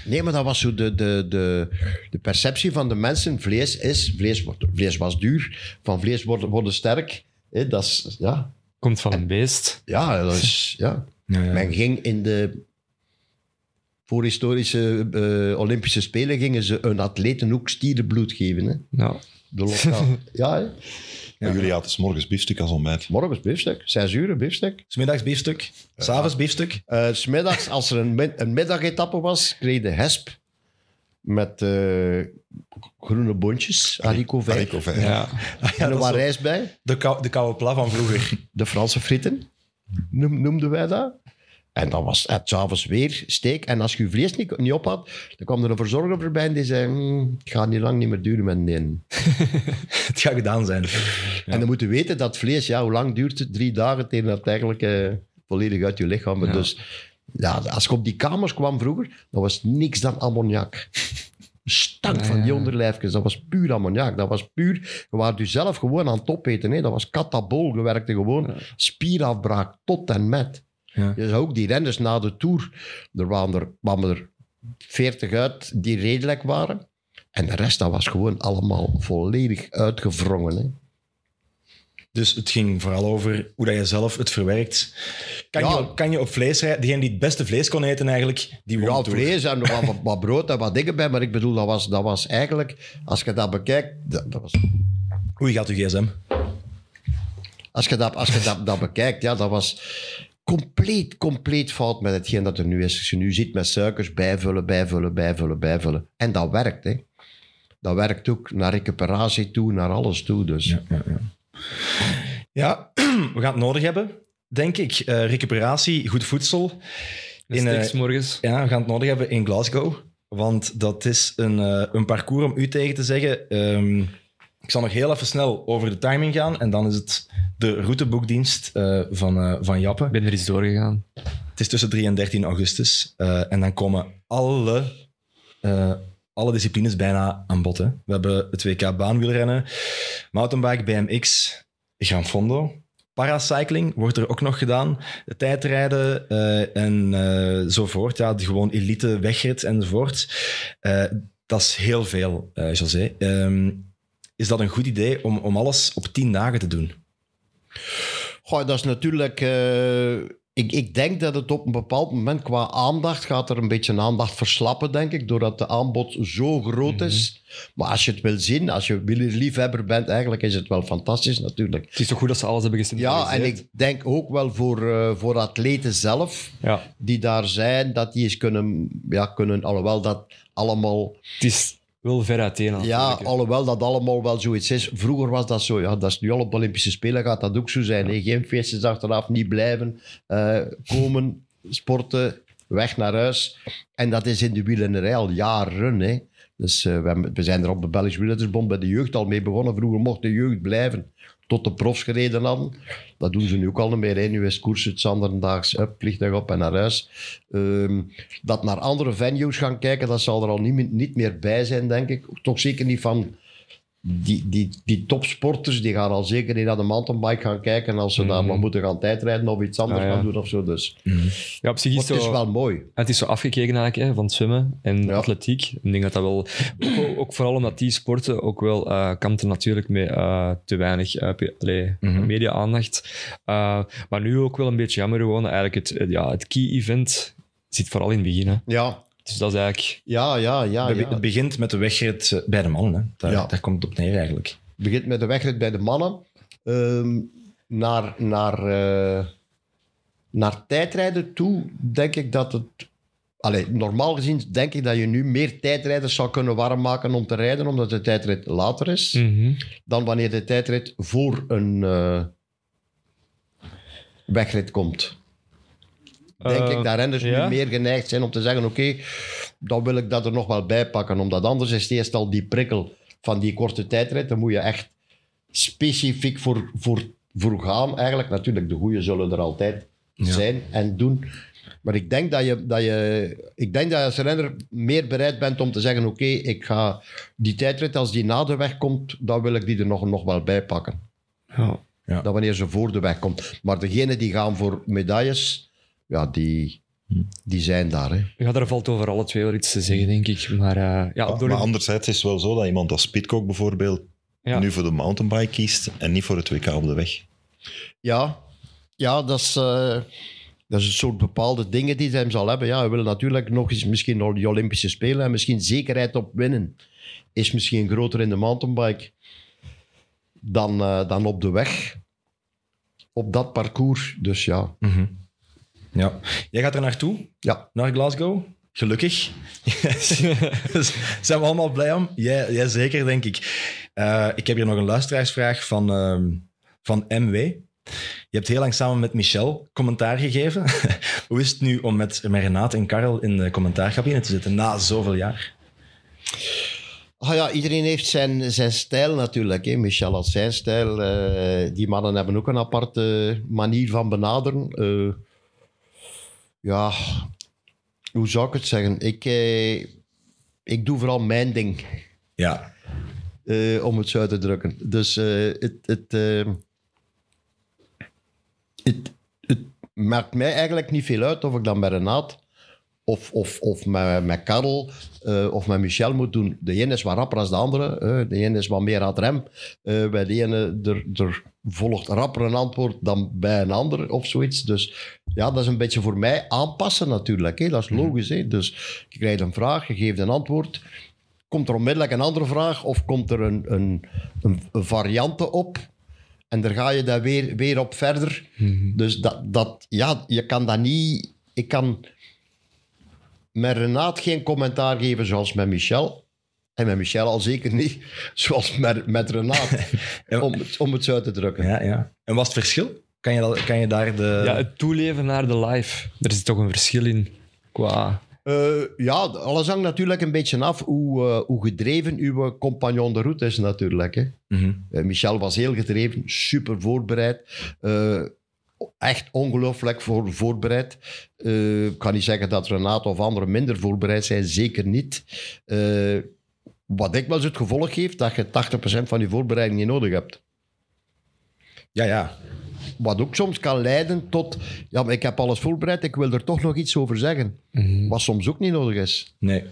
Nee, maar dat was zo de, de, de, de perceptie van de mensen. Vlees is, vlees, wordt, vlees was duur, van vlees worden, worden sterk. Hè, dat is, ja, Komt van een beest. ja, dat is, ja. Ja, ja. Men ging in de voorhistorische eh, Olympische Spelen gingen ze een atleten ook stierenbloed geven. Hè. Nou, De lokaal. ja. Jullie aten 's morgens biefstuk als ontbijt. morgens biefstuk, zes uur biefstuk. Smiddags biefstuk, s'avonds biefstuk. Eh, 's middags, als er een, een middagetappe was, kreeg de hesp met eh, groene boontjes, haricot vert. Vert. ja. En er was rijst bij. De, kou, de koude pla van vroeger. de Franse frieten, noem- noemden wij dat. En dan was het s'avonds weer steek. En als je je vlees niet, niet op had, dan kwam er een verzorger voorbij en die zei, "Hmm, het gaat niet lang niet meer duren met een. het gaat gedaan zijn. En dan moet je weten dat vlees, ja, hoe lang duurt het? Drie dagen tegen dat het eigenlijk eh, volledig uit je lichaam. Ja. Dus ja, als je op die kamers kwam vroeger, dan was niks dan ammoniak. Stank Ja, van die ja. onderlijfjes, dat was puur ammoniak. Dat was puur, je was zelf gewoon aan het opeten. Hè. Dat was katabol, je werkte gewoon spierafbraak tot en met. Ja. Je zag ook die renners na de Tour, er waren er, kwamen er 40 uit die redelijk waren. En de rest, dat was gewoon allemaal volledig uitgewrongen. Hè. Dus het ging vooral over hoe dat je zelf het verwerkt. Kan, Ja. je, kan je op vlees rijden? Degene die het beste vlees kon eten eigenlijk, die won Ja, vlees en wat, wat, wat brood en wat dingen bij. Maar ik bedoel, dat was, dat was eigenlijk, als je dat bekijkt, dat, dat was, Hoe gaat uw gsm? als je, dat, als je dat, dat bekijkt, ja, dat was compleet, compleet fout met hetgeen dat er nu is. Als je nu ziet met suikers bijvullen, bijvullen, bijvullen, bijvullen. En dat werkt, hè. Dat werkt ook naar recuperatie toe, naar alles toe. Dus. Ja, ja, ja. ja, we gaan het nodig hebben, denk ik. Eh, recuperatie, goed voedsel. In, In, eh, morgens. Ja, we gaan het nodig hebben in Glasgow. Want dat is een, eh, een parcours om u tegen te zeggen. Ehm, ik zal nog heel even snel over de timing gaan. En dan is het de routeboekdienst eh, van, eh, van Jappe. Ik ben er eens doorgegaan. Het is tussen 3 en 13 augustus. Eh, en dan komen alle, alle disciplines bijna aan bod. Hè. We hebben het WK baanwielrennen, mountainbike, BMX, Gran Fondo. Paracycling wordt er ook nog gedaan. Tijdrijden en zo voort. Ja, gewoon elite wegrit enzovoort. Dat is heel veel, José. Ehm, is dat een goed idee om, om alles op tien dagen te doen? Goh, dat is natuurlijk... eh, ik, ik denk dat het op een bepaald moment qua aandacht gaat er een beetje aandacht verslappen, denk ik, doordat de aanbod zo groot is. Maar als je het wil zien, als je wielerliefhebber bent, eigenlijk is het wel fantastisch natuurlijk. Het is toch goed dat ze alles hebben Ja, gecentraliseerd? en ik denk ook wel voor, eh, voor atleten zelf, Ja, die daar zijn, dat die eens kunnen, ja, kunnen alhoewel dat allemaal het is wel ver uiteen. ja, alhoewel dat allemaal wel zoiets is. Vroeger was dat zo. Ja, dat is nu al op de Olympische Spelen gaat dat ook zo zijn. Geen feestjes achteraf, niet blijven. eh, komen, sporten, weg naar huis. En dat is in de wielrennerij al jaren. Hè. Dus we, hebben- we zijn er op de Belgische Wielrennersbond bij de jeugd al mee begonnen. Vroeger mocht de jeugd blijven tot de profs gereden hadden. Dat doen ze nu ook al meer. Hè. Nu is koers het zanderdaags, hup, vliegtuig op en naar huis. Ehm, dat naar andere venues gaan kijken, dat zal er al niet, niet meer bij zijn, denk ik. Toch zeker niet van die, die, die topsporters, die gaan al zeker niet naar de mountainbike gaan kijken als ze daar Mhm. nog moeten gaan tijdrijden of iets anders Ah, ja. gaan doen of zo. Dus Ja, op zich maar is het is wel mooi. Het is zo afgekeken eigenlijk hè, van zwemmen en Ja. atletiek. Ik denk dat dat wel... Ook, ook vooral omdat die sporten ook wel eh kampen natuurlijk met eh, te weinig eh, Mhm. media-aandacht. Maar nu ook wel een beetje jammer gewoon. Eigenlijk het, het- ja, het key-event zit vooral in het begin. Hè. Ja, Dus dat is eigenlijk... ja, ja, ja. Het begint met de wegrit bij de mannen. Hè. Daar, Ja. daar komt het op neer eigenlijk. begint met de wegrit bij de mannen. Ehm, naar, naar, eh, naar tijdrijden toe denk ik dat het... Allee, normaal gezien denk ik dat je nu meer tijdrijders zou kunnen warm maken om te rijden, omdat de tijdrit later is, Mhm. dan wanneer de tijdrit voor een eh, wegrit komt. Denk Eh, ik dat renners ja? nu meer geneigd zijn om te zeggen, oké, dan wil ik dat er nog wel bij pakken, omdat anders is het eerst al die prikkel van die korte tijdrit, dan moet je echt specifiek voor, voor, voor gaan. Eigenlijk, natuurlijk, de goeie zullen er altijd Ja. zijn en doen. Maar ik denk dat je, dat je, ik denk dat je als renner meer bereid bent om te zeggen: Oké, ik ga die tijdrit, als die na de weg komt, dan wil ik die er nog, nog wel bij pakken. Ja. Dan wanneer ze voor de weg komt. Maar degenen die gaan voor medailles, ja, die, die zijn daar. Hè. Ja, daar valt over alle twee wel iets te zeggen, denk ik. Maar eh, ja, Maar, door maar anderzijds is het wel zo dat iemand als Pitcock bijvoorbeeld Ja. nu voor de mountainbike kiest en niet voor het WK op de weg. Ja, ja dat, is, eh, dat is een soort bepaalde dingen die hij hem zal hebben. Ja, hij wil natuurlijk nog eens misschien nog die Olympische Spelen en misschien zekerheid op winnen. Is misschien groter in de mountainbike dan, eh, dan op de weg. Op dat parcours. Dus ja, Mhm. Ja. Jij gaat er naartoe, ja. naar Glasgow. Gelukkig. Dus zijn we allemaal blij om? Jij, jij zeker, denk ik. Eh, ik heb hier nog een luisteraarsvraag van, ehm, van MW. Je hebt heel lang samen met Michel commentaar gegeven. Hoe is het nu om met, met Renate en Karel in de commentaarcabine te zitten na zoveel jaar? Ah ja, iedereen heeft zijn, zijn stijl natuurlijk. Hè. Michel had zijn stijl. eh, die mannen hebben ook een aparte manier van benaderen. Ja, hoe zou ik het zeggen? Ik, eh, ik doe vooral mijn ding, Ja. eh, om het zo uit te drukken. Dus eh, het, het, eh, het, het maakt mij eigenlijk niet veel uit of ik dan bij Renaat of, of, of met, met Karel eh, of met Michel moet doen. De ene is wat rapper als de andere. de ene is wat meer aan het rem. Eh, bij de ene er, er volgt rapper een antwoord dan bij een ander of zoiets. Dus ja, dat is een beetje voor mij aanpassen natuurlijk. Hè. Dat is logisch. Hè. Dus je krijgt een vraag, je geeft een antwoord. Komt er onmiddellijk een andere vraag of komt er een, een, een, een variante op? En daar ga je daar weer, weer op verder. Dus dat, dat, ja, je kan dat niet... Ik kan met Renaat geen commentaar geven zoals met Michel. En met Michel al zeker niet zoals met, met Renaat. Om, het, om het zo uit te drukken. ja, ja. En wat is het verschil? Kan je, dat- kan je daar de... ja, het toeleven naar de live. Er zit toch een verschil in qua... Eh, ja, alles hangt natuurlijk een beetje af hoe, eh, hoe gedreven uw compagnon de route is natuurlijk. Hè. Mhm. Eh, Michel was heel gedreven, super voorbereid. Echt ongelooflijk voor, voorbereid. Eh, ik kan niet zeggen dat Renato of anderen minder voorbereid zijn, zeker niet. Eh, wat dikwijls het gevolg heeft dat je 80% van je voorbereiding niet nodig hebt. Ja, ja. Wat ook soms kan leiden tot, ja, maar ik heb alles voorbereid, ik wil er toch nog iets over zeggen. Wat soms ook niet nodig is. Nee.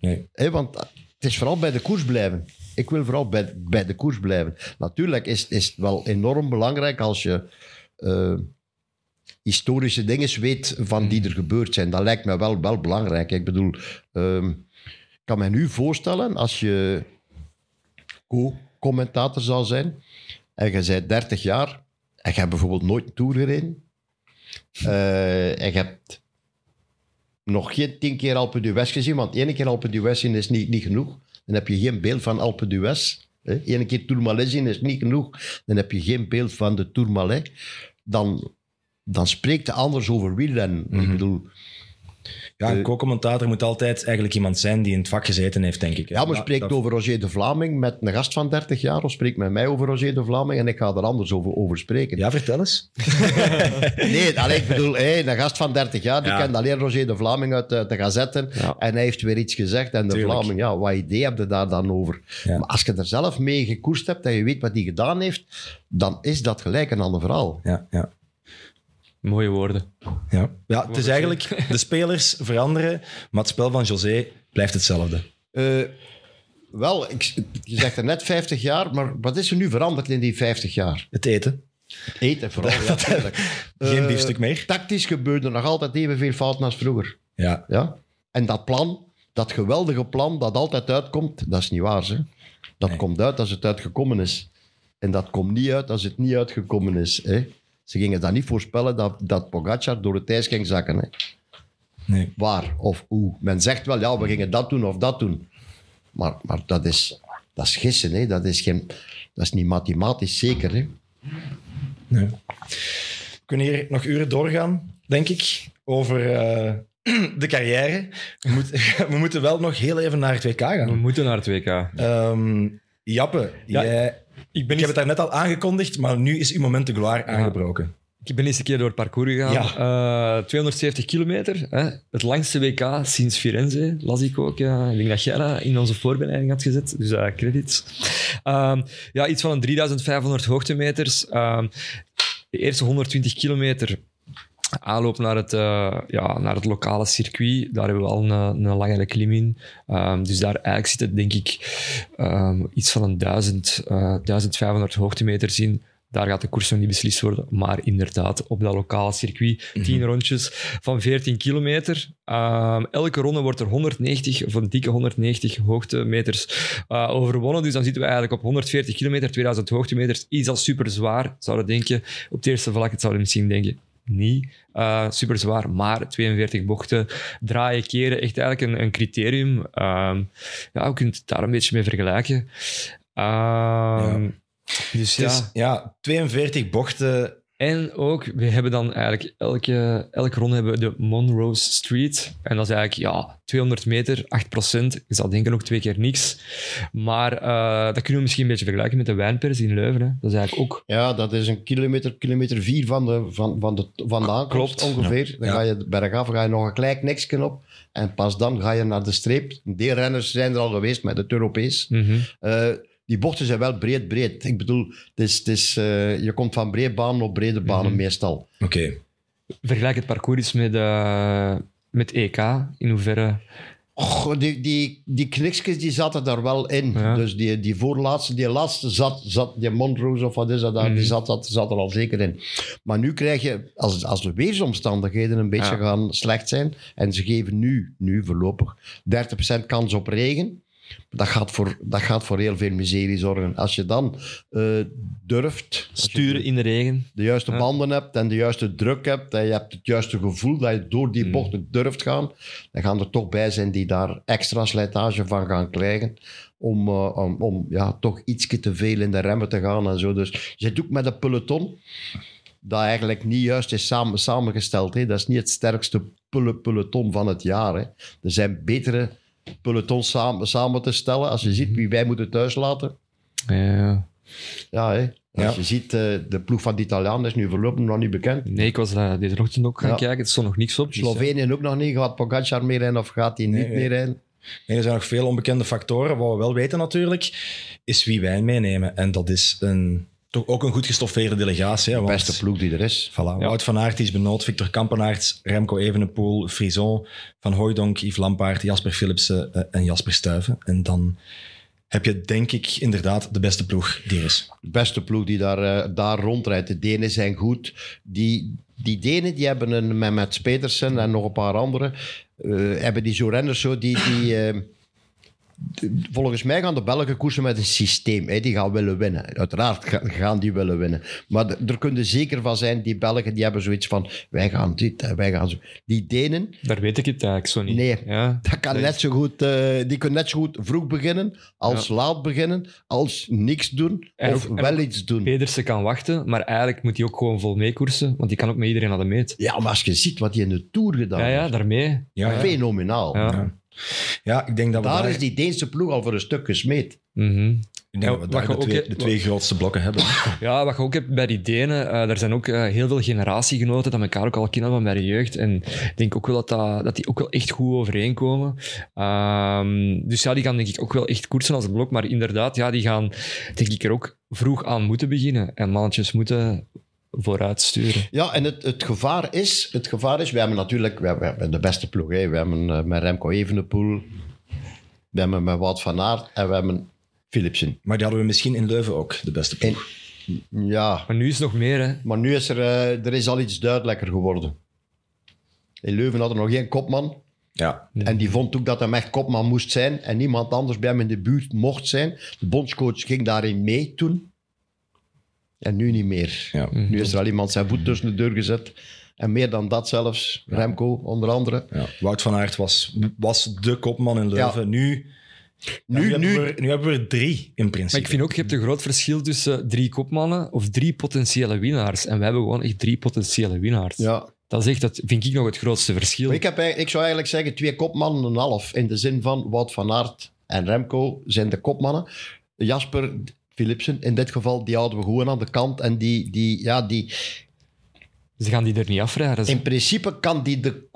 Nee. Want het is vooral bij de koers blijven. Ik wil vooral bij, bij de koers blijven. Natuurlijk is, is het wel enorm belangrijk als je eh, historische dingen weet van die er gebeurd zijn. Dat lijkt me wel, wel belangrijk. Ik bedoel, ehm, ik kan me nu voorstellen als je co-commentator zou zijn en je bent 30 jaar en je hebt bijvoorbeeld nooit een tour gereden eh, en je hebt nog geen tien keer Alpe d'Huez gezien, want één keer Alpe d'Huez zien is niet, niet genoeg. Dan heb je geen beeld van Alpe d'Huez. Eén keer Tourmalet zien is niet genoeg. Dan heb je geen beeld van de Tourmalet. Dan, dan spreekt de anders over wielrennen. Ik bedoel, Ja, een Eh, co-commentator moet altijd eigenlijk iemand zijn die in het vak gezeten heeft, denk ik. ja, maar spreekt dat- over Roger de Vlaming met een gast van 30 jaar, of spreekt met mij over Roger de Vlaming en ik ga er anders over, over spreken. Ja, vertel eens. Nee, allee, ik bedoel, hé, een gast van 30 jaar, die Ja. kent alleen Roger de Vlaming uit de, de gazetten. Ja. En hij heeft weer iets gezegd. En de Tuurlijk. Vlaming, ja, wat idee heb je daar dan over? Ja. Maar als je er zelf mee gekoerst hebt en je weet wat hij gedaan heeft, dan is dat gelijk een ander verhaal. Ja, ja. Mooie woorden. Ja. ja, het is eigenlijk... De spelers veranderen, maar het spel van José blijft hetzelfde. Eh, wel, ik, je zegt er net 50 jaar, maar wat is er nu veranderd in die 50 jaar? Het eten. Eten vooral, ja. Geen Eh, biefstuk meer. Tactisch gebeurde nog altijd evenveel fouten als vroeger. Ja. Ja? En dat plan dat geweldige plan dat altijd uitkomt, dat is niet waar. Hè? Dat Nee. komt uit als het uitgekomen is. En dat komt niet uit als het niet uitgekomen is. Hè? Ze gingen dat niet voorspellen dat, dat Pogacar door het ijs ging zakken. Hè? Nee. Waar of hoe. Men zegt wel, ja, we gingen dat doen of dat doen. Maar, maar dat, is, dat is gissen. Hè? Dat, is geen, dat is niet mathematisch zeker. Hè? Nee. We kunnen hier nog uren doorgaan, denk ik, over eh, de carrière. We, moet- we moeten wel nog heel even naar het WK We gaan. moeten naar het WK. Ehm, Jappe, Ja, jij, Ik ben, ik eens, heb het daar net al aangekondigd, maar nu is uw moment de gloire aangebroken. ik ben eens een keer door het parcours gegaan. Eh, 270 kilometer. Hè? Het langste WK sinds Firenze, las ik ook. Ja. Ik denk dat jij dat in onze voorbereiding had gezet. Dus eh credits. Ehm, ja, iets van een 3500 hoogtemeters. Ehm, de eerste 120 kilometer aanloop naar het, eh, ja, naar het lokale circuit. Daar hebben we al een, een langere klim in. Ehm, dus daar eigenlijk zit het, denk ik, ehm, iets van een 1000, eh, 1500 hoogtemeters in. Daar gaat de koers nog niet beslist worden. Maar inderdaad, op dat lokale circuit, 10 rondjes van 14 kilometer. Ehm, elke ronde wordt er 190, of een dikke 190 hoogtemeters eh, overwonnen. Dus dan zitten we eigenlijk op 140 kilometer, 2000 hoogtemeters. Is dat super zwaar? Zouden denken. Op het eerste vlak het zouden misschien denken. Niet eh super zwaar, maar 42 bochten, draaien, keren, echt eigenlijk een, een criterium. Ehm, ja, kunnen het daar een beetje mee vergelijken. Ehm, Dus Het ja. is ja, 42 bochten. En ook, we hebben dan eigenlijk elke, elke ronde hebben we de Monrose Street. En dat is eigenlijk ja, 200 meter, 8% Je zou denken ook twee keer niks. Maar eh, dat kunnen we misschien een beetje vergelijken met de wijnpers in Leuven. Hè. Dat is eigenlijk ook... Ja, dat is een kilometer, kilometer vier van de, van, van de, van de aankomst Klopt. ongeveer. Dan Ja. ga je bergaf, ga je nog een klein niksje op. En pas dan ga je naar de streep. Die renners zijn er al geweest met het Europees. Eh, die bochten zijn wel breed, breed. Ik bedoel, het is, het is, eh, je komt van breed banen op brede banen Mhm. meestal. Oké. Vergelijk het parcours eens met, eh, met EK. In hoeverre... Och, die, die, die kniksjes die zaten daar wel in. Ja. Dus die, die voorlaatste, die laatste zat, zat die Montrose of wat is dat daar, Mhm. die zat, zat, zat er al zeker in. Maar nu krijg je, als, als de weersomstandigheden een beetje Ja. gaan slecht zijn, en ze geven nu, nu voorlopig, 30% kans op regen, dat gaat voor, dat gaat voor heel veel miserie zorgen. Als je dan eh, durft, je Sturen in de regen. de juiste Ja. banden hebt en de juiste druk hebt en je hebt het juiste gevoel dat je door die Mm. bochten durft gaan, dan gaan er toch bij zijn die daar extra slijtage van gaan krijgen om, eh, om, om ja, toch iets te veel in de remmen te gaan en zo. Dus je zit ook met een peloton dat eigenlijk niet juist is samen, samengesteld. Hè. Dat is niet het sterkste peloton van het jaar. Hè. Er zijn betere pelotons samen, samen te stellen. Als je ziet wie wij moeten thuis laten, Ja. ja, hè. Als Ja. je ziet, eh, de ploeg van de Italianen is nu voorlopig nog niet bekend. Nee, ik was daar deze ochtend ook gaan Ja. kijken. Het stond nog niks op. dus, ja. Slovenië ook nog niet. Gaat Pogacar mee rijden of gaat hij niet nee. meer rijden? Nee, er zijn nog veel onbekende factoren. Wat we wel weten natuurlijk, is wie wij meenemen. En dat is een, toch ook een goed gestoffeerde delegatie. hè, De beste ploeg die er is. Voilà. Wout van Aert is benoemd, Victor Kampenaerts, Remco Evenepoel, Frison, Van Hooijdonk, Yves Lampaard, Jasper Philipsen eh, en Jasper Stuyven. En dan heb je denk ik inderdaad de beste ploeg die er is. De beste ploeg die daar, eh, daar rondrijdt. De Denen zijn goed. Die, die Denen die hebben een, met, met Petersen en nog een paar anderen, eh, hebben die zo renners zo die... die volgens mij gaan de Belgen koersen met een systeem. Hè. Die gaan willen winnen. Uiteraard ga- gaan die willen winnen. Maar er kunnen zeker van zijn, die Belgen die hebben zoiets van, wij gaan dit, en wij gaan zo. Die Denen, Daar weet ik het eigenlijk zo niet. Nee. Ja. Dat kan net zo goed, eh, die kunnen net zo goed vroeg beginnen als laat beginnen, als niks doen En of ook- wel iets doen. Pedersen kan wachten, maar eigenlijk moet hij ook gewoon vol meekoersen, want die kan ook met iedereen naar de meet. Ja, maar als je ziet wat hij in de Tour gedaan Ja, ja, heeft, daarmee. Ja, ja. fenomenaal. Ja. Ja. Ik denk dat we Daar daar, is die Deense ploeg al voor een stuk gesmeed. Ik denk dat we daar de, ook twee, hebt- de twee grootste blokken hebben. Ja, wat je ook hebt bij die Denen, eh er zijn ook eh, heel veel generatiegenoten dat elkaar ook al kennen van bij de jeugd. En ik denk ook wel dat, dat, dat die ook wel echt goed overeenkomen. Ehm, dus ja, die gaan denk ik ook wel echt koersen als een blok. Maar inderdaad, ja, die gaan denk ik er ook vroeg aan moeten beginnen. En mannetjes moeten vooruit sturen. Ja, en het, het, gevaar is, het gevaar is, we hebben natuurlijk we hebben, we hebben de beste ploeg. Hè. We hebben eh, met Remco Evenepoel, we hebben met Wout van Aert en we hebben Philipsen. Maar die hadden we misschien in Leuven ook, de beste ploeg. Ja, Maar nu is het nog meer, hè. maar nu is er, eh, er is al iets duidelijker geworden. In Leuven had er nog geen kopman. Ja. En die vond ook dat hij echt kopman moest zijn en niemand anders bij hem in de buurt mocht zijn. De bondscoach ging daarin mee toen. En nu niet meer. Ja. Nu is er al iemand zijn voet tussen de deur gezet. En meer dan dat zelfs, Remco onder andere. Ja. Wout van Aert was, was de kopman in Leuven. Ja. Nu, Nu, nu, nu, Hebben we, er- nu hebben we er drie in principe. Maar ik vind ook, je hebt een groot verschil tussen drie kopmannen of drie potentiële winnaars. En we hebben gewoon echt drie potentiële winnaars. ja. Dat, is echt, dat vind ik nog het grootste verschil. Maar ik, heb, eigenlijk- ik zou eigenlijk zeggen twee kopmannen en een half. In de zin van Wout van Aert en Remco zijn de kopmannen. Jasper Philipsen, in dit geval, die houden we gewoon aan de kant. En die, die, ja, die, Ze gaan die er niet afrijden. in principe kan die de,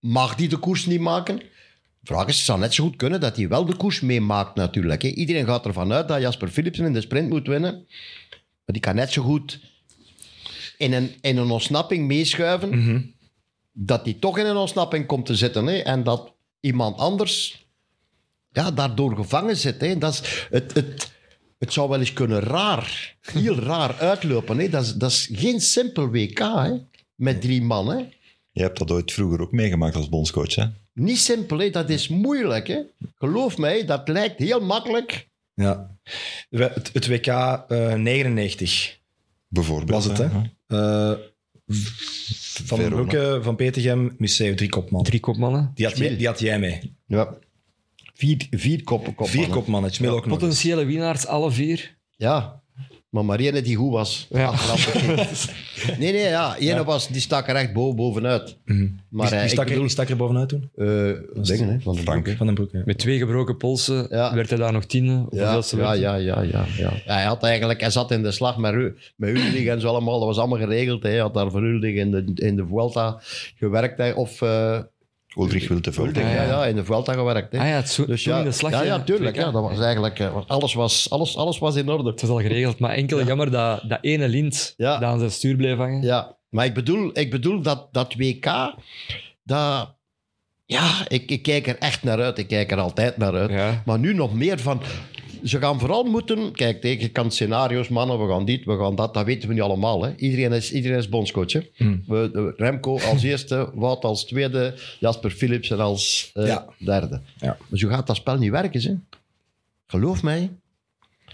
mag die de koers niet maken. Vraag is, het zou net zo goed kunnen dat hij wel de koers meemaakt natuurlijk. Hè. Iedereen gaat ervan uit dat Jasper Philipsen in de sprint moet winnen. Maar die kan net zo goed in een, in een ontsnapping meeschuiven. Mhm. Dat hij toch in een ontsnapping komt te zitten. Hè. En dat iemand anders ja, daardoor gevangen zit. Hè. Dat is, het, het, het zou wel eens kunnen raar, heel raar uitlopen. Hè. Dat, is, dat is geen simpel WK hè. met drie man. Hè. Je hebt dat ooit vroeger ook meegemaakt als bondscoach, hè? Niet simpel, hè. dat is moeilijk. Hè. Geloof mij, dat lijkt heel makkelijk. Ja. Het, het WK eh, 99 Bijvoorbeeld. was het, hè? Eh, van Verona. Broeke, Van Petegem, Museo, drie kopman. Drie kopmannen. Die had, jij, die had jij mee. Ja. Vier, vier koppen. koppen Vier kopmannen, het Schmil ook nog. Potentiële winnaars, alle vier. Ja, maar ene die goed was. Ja. Achteraf. nee, nee, ja. Ene was, die stak er echt boven, bovenuit. Mhm. Maar wie, wie stak ik er, bedoel, wie stak er bovenuit toen? eh, dingen, hè, van de Frank. Broek, Van den Broek, ja. Met twee gebroken polsen Ja. werd hij daar nog tiende. Of Ja, ja, ja, ja, ja, ja. Ja, Hij had eigenlijk, hij zat in de slag met, Ru- met Ulrich en zo allemaal. Dat was allemaal geregeld. hè. Hij had daar voor Ulrich in de, in de Vuelta gewerkt. hè. Of eh Ulrich Wilteveld. Ulrich, ja, ja, in de Vuelta gewerkt. Hè. Ah ja, het zo, Dus ja, in de slag. ja, ja, tuurlijk. Ja, dat was eigenlijk, eh, alles, was, alles, alles was in orde. Het was al geregeld, maar enkel jammer dat, dat ene lint Ja. dat aan zijn stuur bleef hangen. Ja, maar ik bedoel, ik bedoel dat, dat WK, dat, ja, ik, ik kijk er echt naar uit. Ik kijk er altijd naar uit. Ja. Maar nu nog meer van... Ze gaan vooral moeten... Kijk, kan scenario's, mannen, we gaan dit, we gaan dat. Dat weten we nu allemaal. Hè. Iedereen, is, iedereen is bondscoach. Hè. Hmm. We, de- Remco als eerste, Wout als tweede, Jasper Philipsen als eh, Ja. derde. Ja. Maar zo gaat dat spel niet werken. Hè. Geloof mij.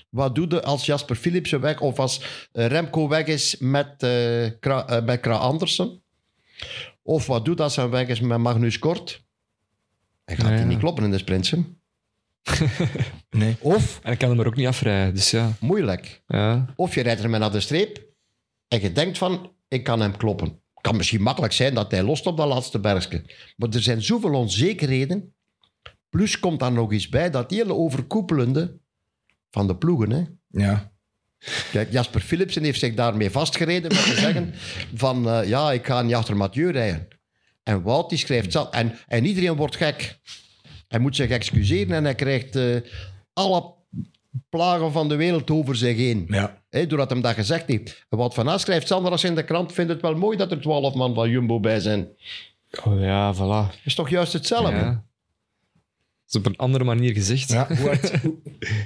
Wat doe je als Jasper Philipsen weg of als eh, Remco weg is met, eh Kra, eh, met Kra Andersen? Of wat doet als hij weg is met Magnus Kort? Hij gaat Ja, die niet kloppen in de sprints. Nee. Of, En ik kan hem er ook niet afrijden, dus ja. moeilijk, ja. of je rijdt ermee naar de streep en je denkt van, ik kan hem kloppen. kan misschien makkelijk zijn dat hij lost op dat laatste bergje. Maar er zijn zoveel onzekerheden. Plus komt daar nog eens bij dat hele overkoepelende van de ploegen. Hè. Ja. Kijk, Jasper Philipsen heeft zich daarmee vastgereden met te zeggen van eh, ja, ik ga niet achter Mathieu rijden. En Wout die schrijft zelf. En, en iedereen wordt gek. Hij moet zich excuseren en hij krijgt eh, alle plagen van de wereld over zich heen. Ja. Hè, doordat hem dat gezegd heeft. En Wout van Aert schrijft Sander als in de krant vindt het wel mooi dat er twaalf man van Jumbo bij zijn. Oh, ja, voilà. is toch juist hetzelfde? Ja. Dat is op een andere manier gezegd. Ja, hard-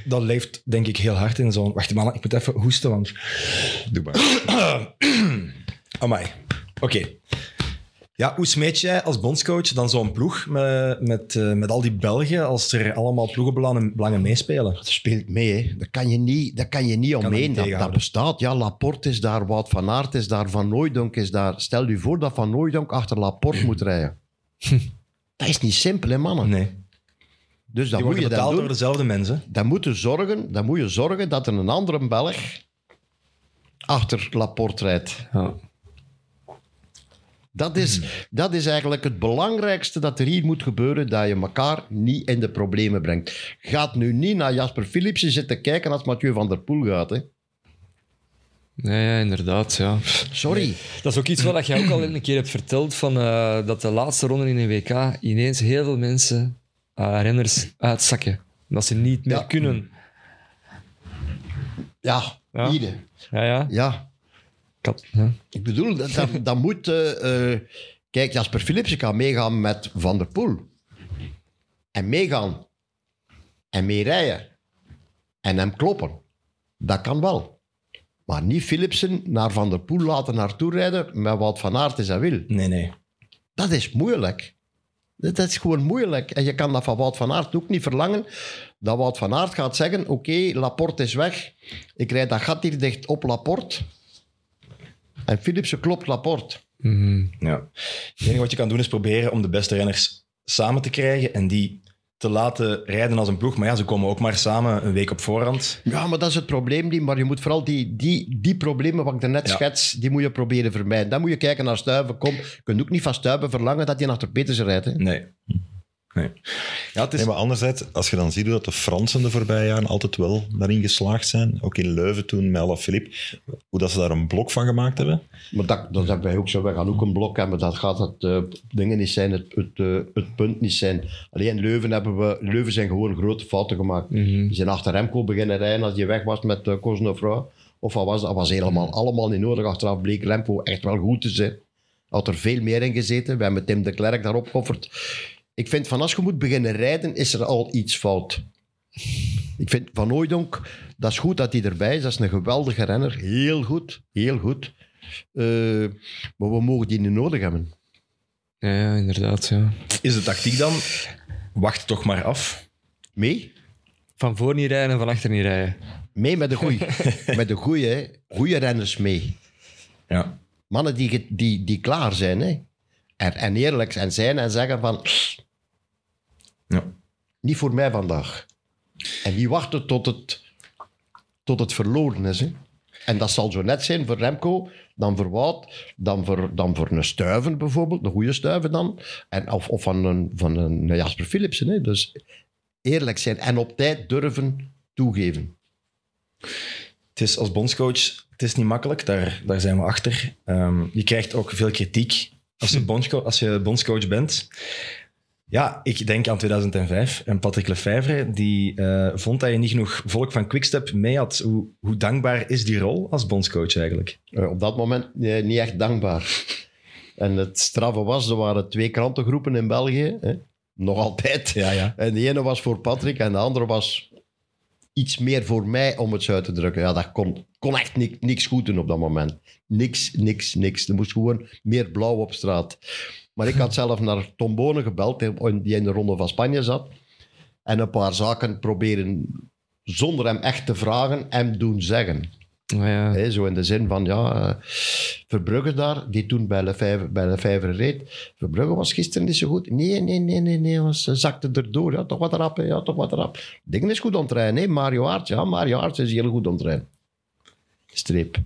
dat leeft denk ik heel hard in zo'n... Wacht, man, ik moet even hoesten, want... Doe maar. Amai. Oké. Ja, hoe smeet jij als bondscoach dan zo'n ploeg met, met, eh, met al die Belgen als er allemaal ploegenbelangen belangen meespelen? Dat speelt mee, hè. Daar kan je niet, daar kan je niet omheen. Dat, dat bestaat. Ja, Laporte is daar, Wout van Aert is daar, Van Nooijdonk is daar. Stel je voor dat Van Nooijdonk achter Laporte moet rijden. dat is niet simpel, hè, mannen. Nee. Dus dat Die moet je dan betaald doen. door dezelfde mensen. Dan moet, je zorgen, dan moet je zorgen dat er een andere Belg achter Laporte rijdt. Ja. Dat is, dat is eigenlijk het belangrijkste dat er hier moet gebeuren, dat je elkaar niet in de problemen brengt. Gaat nu niet naar Jasper Philipsen zitten kijken als Mathieu van der Poel gaat. Hè. Ja, ja, inderdaad. Ja. Sorry. Dat is ook iets wat jij ook al een keer hebt verteld, van, eh, dat de laatste ronde in een WK ineens heel veel mensen, eh, renners, uitzakken. Dat ze niet meer Ja. kunnen. Ja, Ja. hier. Ja, ja. Ja, Ik had- ja. ik bedoel, dat, dat, dat moet... eh, kijk, Jasper Philipsen kan meegaan met Van der Poel. En meegaan. En meerijden. En hem kloppen. Dat kan wel. Maar niet Philipsen naar Van der Poel laten naartoe rijden met wat Van Aert is en wil. Nee, nee. Dat is moeilijk. Dat, is gewoon moeilijk. En je kan dat van Wout van Aert ook niet verlangen. Dat Wout van Aert gaat zeggen, oké, Laporte is weg. Ik rijd dat gat hier dicht op Laporte. En Philipsen klopt Laporte. Mhm. Ja. Het enige wat je kan doen is proberen om de beste renners samen te krijgen en die te laten rijden als een ploeg. Maar ja, ze komen ook maar samen een week op voorhand. Ja, maar dat is het probleem niet. Maar je moet vooral die, die, die problemen wat ik daarnet Ja. schets, die moet je proberen vermijden. Dan moet je kijken naar Stuiven. Kom, je kunt ook niet van Stuiven verlangen dat hij achter Petersen rijdt. Hè. Nee. Nee. Ja, het is... Nee, maar anderzijds, als je dan ziet hoe dat de Fransen de voorbije jaren altijd wel daarin geslaagd zijn, ook in Leuven toen met Alaphilippe, hoe dat ze daar een blok van gemaakt hebben. Maar dat, dat hebben wij ook zo. Wij gaan ook een blok hebben. Dat gaat het eh, dingen niet zijn, het, het, eh, het punt niet zijn. Alleen in Leuven hebben we... Leuven zijn gewoon grote fouten gemaakt. Mhm. Die zijn achter Remco beginnen rijden als je weg was met uh. Of wat was dat? Was helemaal allemaal niet nodig. Achteraf bleek Remco echt wel goed te zijn. Had er veel meer in gezeten. We hebben Tim de Klerk daarop geofferd. Ik vind van als je moet beginnen rijden, is er al iets fout. Ik vind Van Hooijdonk, dat is goed dat hij erbij is. Dat is een geweldige renner. Heel goed, heel goed. Eh, maar we mogen die niet nodig hebben. Ja, ja, inderdaad. Ja. Is de tactiek dan? Wacht toch maar af. Mee? Van voor niet rijden en van achter niet rijden. Mee met de goeie. met de goeie, hè. goeie renners mee. Ja. Mannen die, die, die klaar zijn. Hè. En, en eerlijk zijn, zijn en zeggen van... ja. Niet voor mij vandaag. En die wachten tot het, tot het verloren is. Hè. En dat zal zo net zijn voor Remco, dan voor Wout, dan voor, dan voor een stuiven bijvoorbeeld, een goede stuiven dan. En, of of van een, van een Jasper Philipsen. Hè. Dus eerlijk zijn en op tijd durven toegeven. Het is als bondscoach, het is niet makkelijk, daar, daar zijn we achter. Ehm, je krijgt ook veel kritiek als je, bondsco- als je bondscoach bent. Ja, ik denk aan 2005 en Patrick Lefevre, die eh, vond dat je niet genoeg volk van Quickstep mee had. Hoe, hoe dankbaar is die rol als bondscoach eigenlijk? Eh, op dat moment niet echt dankbaar. En het straffe was, er waren twee krantengroepen in België. Hè. Nog altijd. Ja, ja. En de ene was voor Patrick en de andere was iets meer voor mij om het zo uit te drukken. Ja, dat kon, kon echt ni- niks goed doen op dat moment. Niks, niks, niks. Er moest gewoon meer blauw op straat. Maar ik had zelf naar Tom Bonen gebeld, die in de Ronde van Spanje zat. En een paar zaken proberen, zonder hem echt te vragen, hem doen zeggen. Ja, zo in de zin van, ja, eh, Verbrugge daar, die toen bij Lefebvre, bij Lefebvre reed. Verbrugge was gisteren niet zo goed. Nee, nee, nee, nee, nee, was, eh, zakte erdoor. Ja, toch wat rap, ja, toch wat rap. Dingen is goed ontrijden, hè. Mario Aert, ja, Mario Aert is heel goed ontrijden. Streep.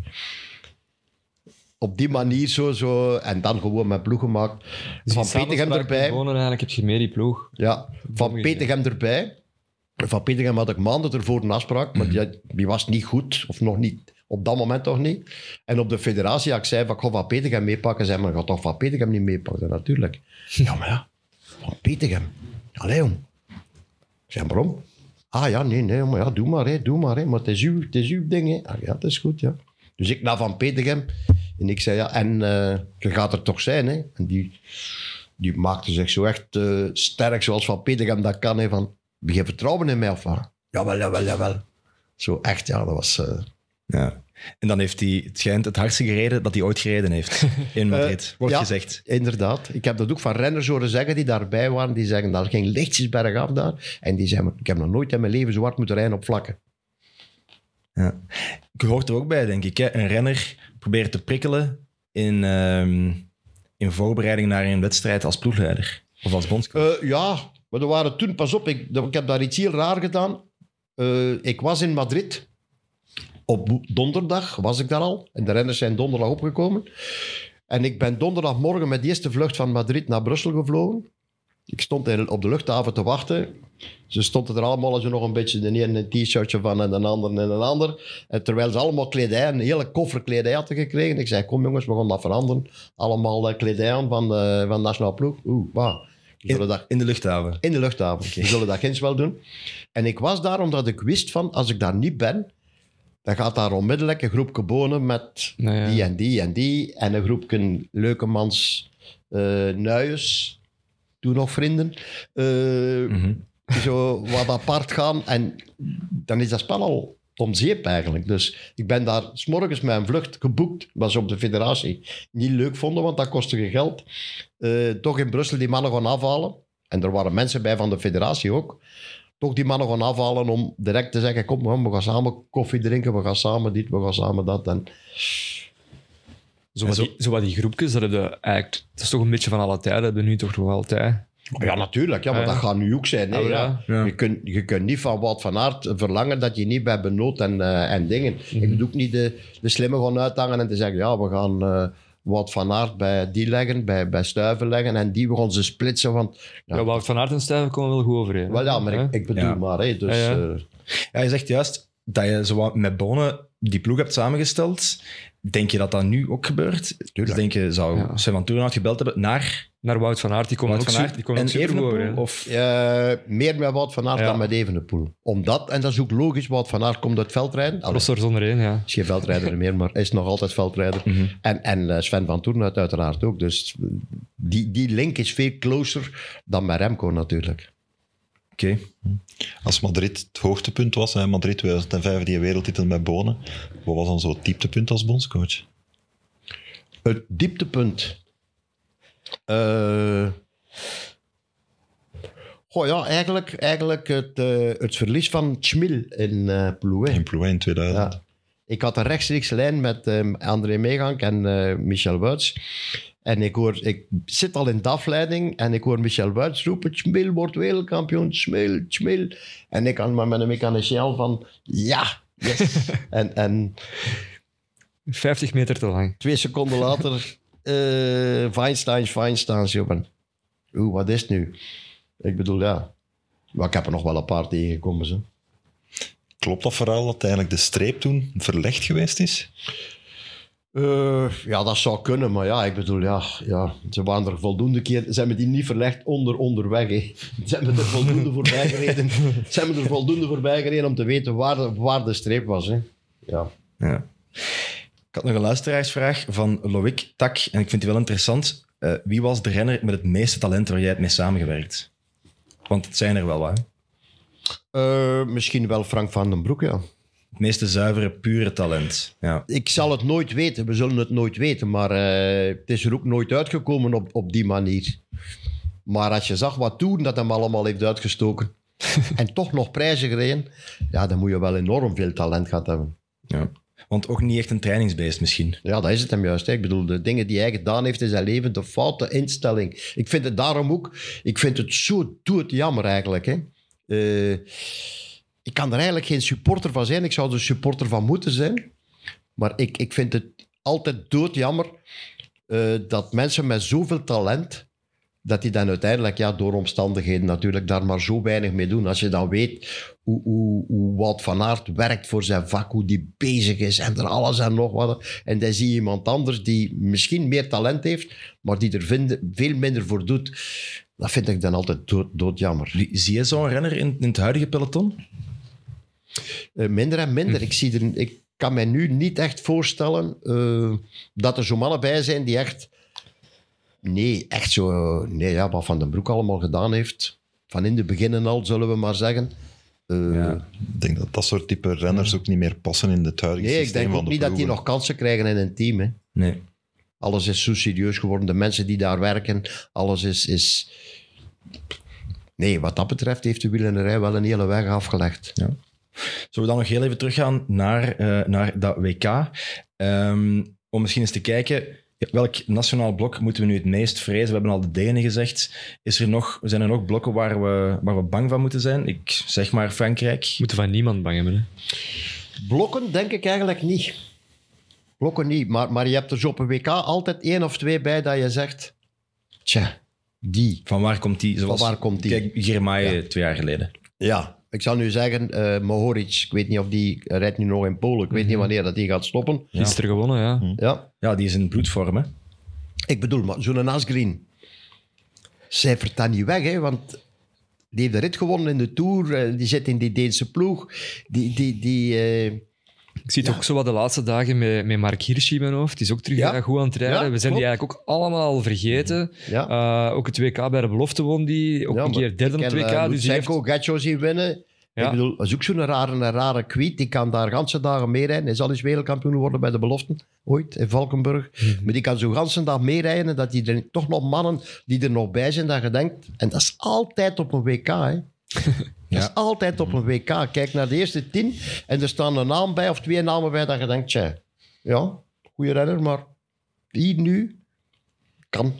Op die manier zo, zo, en dan gewoon met ploeg gemaakt. dus van Petegem erbij. Eigenlijk heb je meer die ploeg. Ja, van Petegem erbij. Van Petegem had ik maanden ervoor een afspraak, maar die, die was niet goed, of nog niet, op dat moment toch niet. En op de federatie, als ik zei van, ik ga van Petegem meepakken, zei maar, ga toch van Petegem niet meepakken, natuurlijk. Ja, maar ja, van Petegem. Allee, jong. Ik waarom? Ah ja, nee, nee, maar ja, doe maar, hè, doe maar, hè. maar het is uw, het is ding. Ah, ja, het is goed, ja. Dus ik naar Van Petegem en ik zei, ja, en eh, je gaat er toch zijn, hè. En die, die maakte zich zo echt eh, sterk zoals Van Petegem dat kan. Hè, van, je vertrouwen in mij of wat? Jawel, jawel, jawel. Zo echt, ja, dat was... eh, ja. En dan heeft hij, het schijnt, het hardste gereden dat hij ooit gereden heeft in Madrid, wordt ja. gezegd. Inderdaad. Ik heb dat ook van renners horen zeggen die daarbij waren. Die zeggen, dat ging lichtjes bergaf daar. En die zeggen, ik heb nog nooit in mijn leven zo hard moeten rijden op vlakken. Ja. Ik hoort er ook bij, denk ik. Hè? Een renner probeert te prikkelen in, ehm, in voorbereiding naar een wedstrijd als ploegleider of als bondscoach. Eh, ja, maar er waren toen, pas op, ik, ik heb daar iets heel raar gedaan. Eh, ik was in Madrid. Op donderdag was ik daar al. En de renners zijn donderdag opgekomen. En ik ben donderdagmorgen met de eerste vlucht van Madrid naar Brussel gevlogen. Ik stond op de luchthaven te wachten. Ze stonden er allemaal zo nog een beetje de ene een t-shirtje van en de ander en een ander. En terwijl ze allemaal kledij, een hele koffer kledij hadden gekregen. Ik zei, kom jongens, we gaan dat veranderen. Allemaal eh, kledij aan van, eh van Nationaal Ploeg. Oeh, wauw. Dat In de luchthaven. in de luchthaven. We zullen dat ginds wel doen. En ik was daar omdat ik wist van, als ik daar niet ben, dan gaat daar onmiddellijk een groepje bonen met Nou ja. die en die en die. En een groepje leukemans eh nuiers, toen nog vrienden. Eh, Mhm. Zo wat apart gaan. En dan is dat spel al om zeep eigenlijk. Dus ik ben daar s'morgens een vlucht geboekt, wat ze op de federatie niet leuk vonden, want dat kostte je geld. Eh, toch in Brussel die mannen gaan afhalen. En er waren mensen bij van de federatie ook. Toch die mannen gaan afhalen om direct te zeggen: kom, man, we gaan samen koffie drinken, we gaan samen dit, we gaan samen dat. En Zo wat, zo- die, zo wat die groepjes, dat, heb je eigenlijk, dat is toch een beetje van alle tijden, dat hebben we nu toch nog altijd. Ja, natuurlijk. Ja, maar ja. dat gaat nu ook zijn. Hè, Ah, ja. ja. Ja. Je, kunt, je kunt niet van Wout van Aert verlangen dat je niet bij Benoot en, eh, en dingen... Mhm. Ik bedoel ook niet de, de slimme gaan uithangen en te zeggen... Ja, we gaan eh Wout van Aert bij die leggen, bij, bij Stuiven leggen en die we gaan ze splitsen. Want, Ja. ja, Wout van Aert en Stuyven komen wel goed overeen. wel ja, maar ik, ik bedoel Ja. maar. Hè, dus, Ja, ja. eh, Ja, je zegt juist dat je zo met Bonen die ploeg hebt samengesteld. Denk je dat dat nu ook gebeurt? Dus denk je, zou Ja. Sven van Toornhout gebeld hebben naar Naar Wout van Aert, die Wout ook, van Aert die en Evenepoel? Of, eh, meer met Wout van Aert Ja. dan met Evenepoel. Omdat, en dat is ook logisch, Wout van Aert komt uit veldrijden. Allee, Crosser zonder één, ja. is geen veldrijder meer, maar is nog altijd veldrijder. Mhm. En, en eh, Sven van Toorn uiteraard ook. Dus die, die link is veel closer dan met Remco natuurlijk. Oké. Als Madrid het hoogtepunt was, hè, Madrid 2005, die wereldtitel met Bonen, wat was dan zo het dieptepunt als bondscoach? Het dieptepunt. Eh goh, ja, eigenlijk, eigenlijk het, eh, het verlies van Schmil in eh Plouet. In Plouay in 2000. Ja. Ik had een rechtstreeks lijn met eh, André Meegank en eh, Michel Wuits. En ik, hoor, ik zit al in de afleiding en ik hoor Michel Wuits roepen: Schmil wordt wereldkampioen, Schmil, Schmil. En ik kan maar met een mechanicien al van: ja, yes. en, en 50 meter te lang. twee seconden later, eh Feinstein, Feinstein. Oeh, wat is het nu? Ik bedoel, ja. Maar ik heb er nog wel een paar tegengekomen. Zo. Klopt dat verhaal dat eigenlijk de streep toen verlegd geweest is? Eh, ja, dat zou kunnen, maar ja, ik bedoel, ja, ja ze waren er voldoende keer, ze hebben die niet verlegd onder onderweg. Hè. Ze hebben er voldoende voorbij gereden. Ze hebben er voldoende voorbij gereden om te weten waar de, waar de streep was. Hè. Ja. Ja. Ik had nog een luisteraarsvraag van Loïc Tak, en ik vind die wel interessant. Eh, wie was de renner met het meeste talent waar jij het mee samengewerkt? Want het zijn er wel wat. Eh, misschien wel Frank van den Broek, ja. Het meeste zuivere, pure talent. Ja. Ik zal het nooit weten, we zullen het nooit weten, maar eh, het is er ook nooit uitgekomen op, op die manier. Maar als je zag wat toen dat hem allemaal heeft uitgestoken en toch nog prijzen gereden, ja, dan moet je wel enorm veel talent gehad hebben. ja. Want ook niet echt een trainingsbeest misschien. Ja, dat is het hem juist. Hè. Ik bedoel, de dingen die hij gedaan heeft in zijn leven, de foute instelling. Ik vind het daarom ook, ik vind het zo doet jammer eigenlijk. Hè. Eh, ik kan er eigenlijk geen supporter van zijn. Ik zou er supporter van moeten zijn. Maar ik, ik vind het altijd doodjammer eh dat mensen met zoveel talent, dat die dan uiteindelijk ja, door omstandigheden natuurlijk daar maar zo weinig mee doen. Als je dan weet hoe, hoe, hoe Wout van Aert werkt voor zijn vak, hoe die bezig is en er alles en nog wat. En dan zie je iemand anders die misschien meer talent heeft, maar die er veel minder voor doet. Dat vind ik dan altijd dood, doodjammer. Zie je zo'n renner in, in het huidige peloton? Eh, minder en minder. Ik, zie er, ik kan mij nu niet echt voorstellen eh, dat er zo mannen bij zijn die echt... Nee, echt zo... nee, ja, wat Van den Broek allemaal gedaan heeft. Van in de beginnen al, zullen we maar zeggen. Eh, Ja. Ik denk dat dat soort type renners ook niet meer passen in het huidige nee, ik denk ook de niet dat die nog kansen krijgen in een team. Hè. Nee. Alles is zo serieus geworden. De mensen die daar werken, alles is... is... Nee, wat dat betreft heeft de wielrennerij wel een hele weg afgelegd. Zullen we dan nog heel even teruggaan naar, eh, naar dat WK? Ehm, om misschien eens te kijken, welk nationaal blok moeten we nu het meest vrezen? We hebben al de Denen gezegd. Is er nog, zijn er nog blokken waar we, waar we bang van moeten zijn? Ik zeg maar Frankrijk. Moeten van niemand bang hebben. Hè. Blokken denk ik eigenlijk niet. Blokken niet, maar, maar je hebt er zo op een WK altijd één of twee bij dat je zegt... Tja, die. Van waar komt die? Zoals, Van waar komt die? Kijk, twee jaar geleden. Ja, ik zal nu zeggen, eh Mohoric, ik weet niet of die rijdt nu nog in Polen. Ik weet niet wanneer dat die gaat stoppen. Gisteren gewonnen, ja. Ja, Ja, die is in bloedvorm, hè? ik bedoel, maar zo'n Asgreen cijfert dat niet weg, hè, want die heeft de rit gewonnen in de Tour. eh, die zit in die Deense ploeg. Die, die, die, eh, Ik zie het ook zo wat de laatste dagen met, met Mark Hirschi in mijn hoofd. Die is ook terug Ja. goed aan het rijden. Ja, We zijn die eigenlijk ook allemaal al vergeten. ja. Eh, ook het WK bij de belofte won die. Ook een keer derde op het WK. eh, dus die heeft, zien winnen. Ik bedoel, dat is ook zo'n rare, een rare kwiet. Die kan daar ganse dagen meerijden. Hij zal eens wereldkampioen worden bij de beloften, ooit, in Valkenburg. Mhm. Maar die kan zo ganse dag meerijden en dat die er toch nog mannen die er nog bij zijn, dat je denkt... En dat is altijd op een WK, hè. Dat is altijd op een WK. Kijk naar de eerste tien en er staan een naam bij of twee namen bij dat je denkt, tja, ja, goede renner, maar hier nu kan.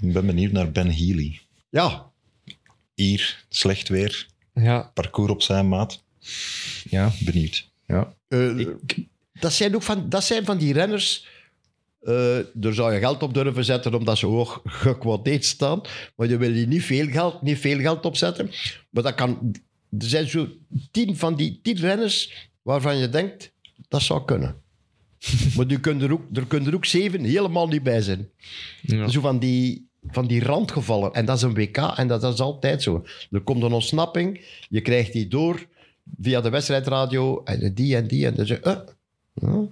Ik ben benieuwd naar Ben Healy. Ja, Hier, slecht weer, Ja, parcours op zijn maat. Ja, Benieuwd. ja. eh, dat, zijn ook van, dat zijn van die renners... eh daar zou je geld op durven zetten omdat ze hoog gekwoteerd staan. Maar je wil hier niet veel geld, niet veel geld opzetten. Maar dat kan... Er zijn zo tien van die tien renners waarvan je denkt, dat zou kunnen. maar er kunnen er ook, er kunnen er ook zeven helemaal niet bij zijn. ja. Zo van die, van die randgevallen. En dat is een WK en dat, is altijd zo. Er komt een ontsnapping, je krijgt die door via de wedstrijdradio en die en die. En dan zeg je, eh, ja.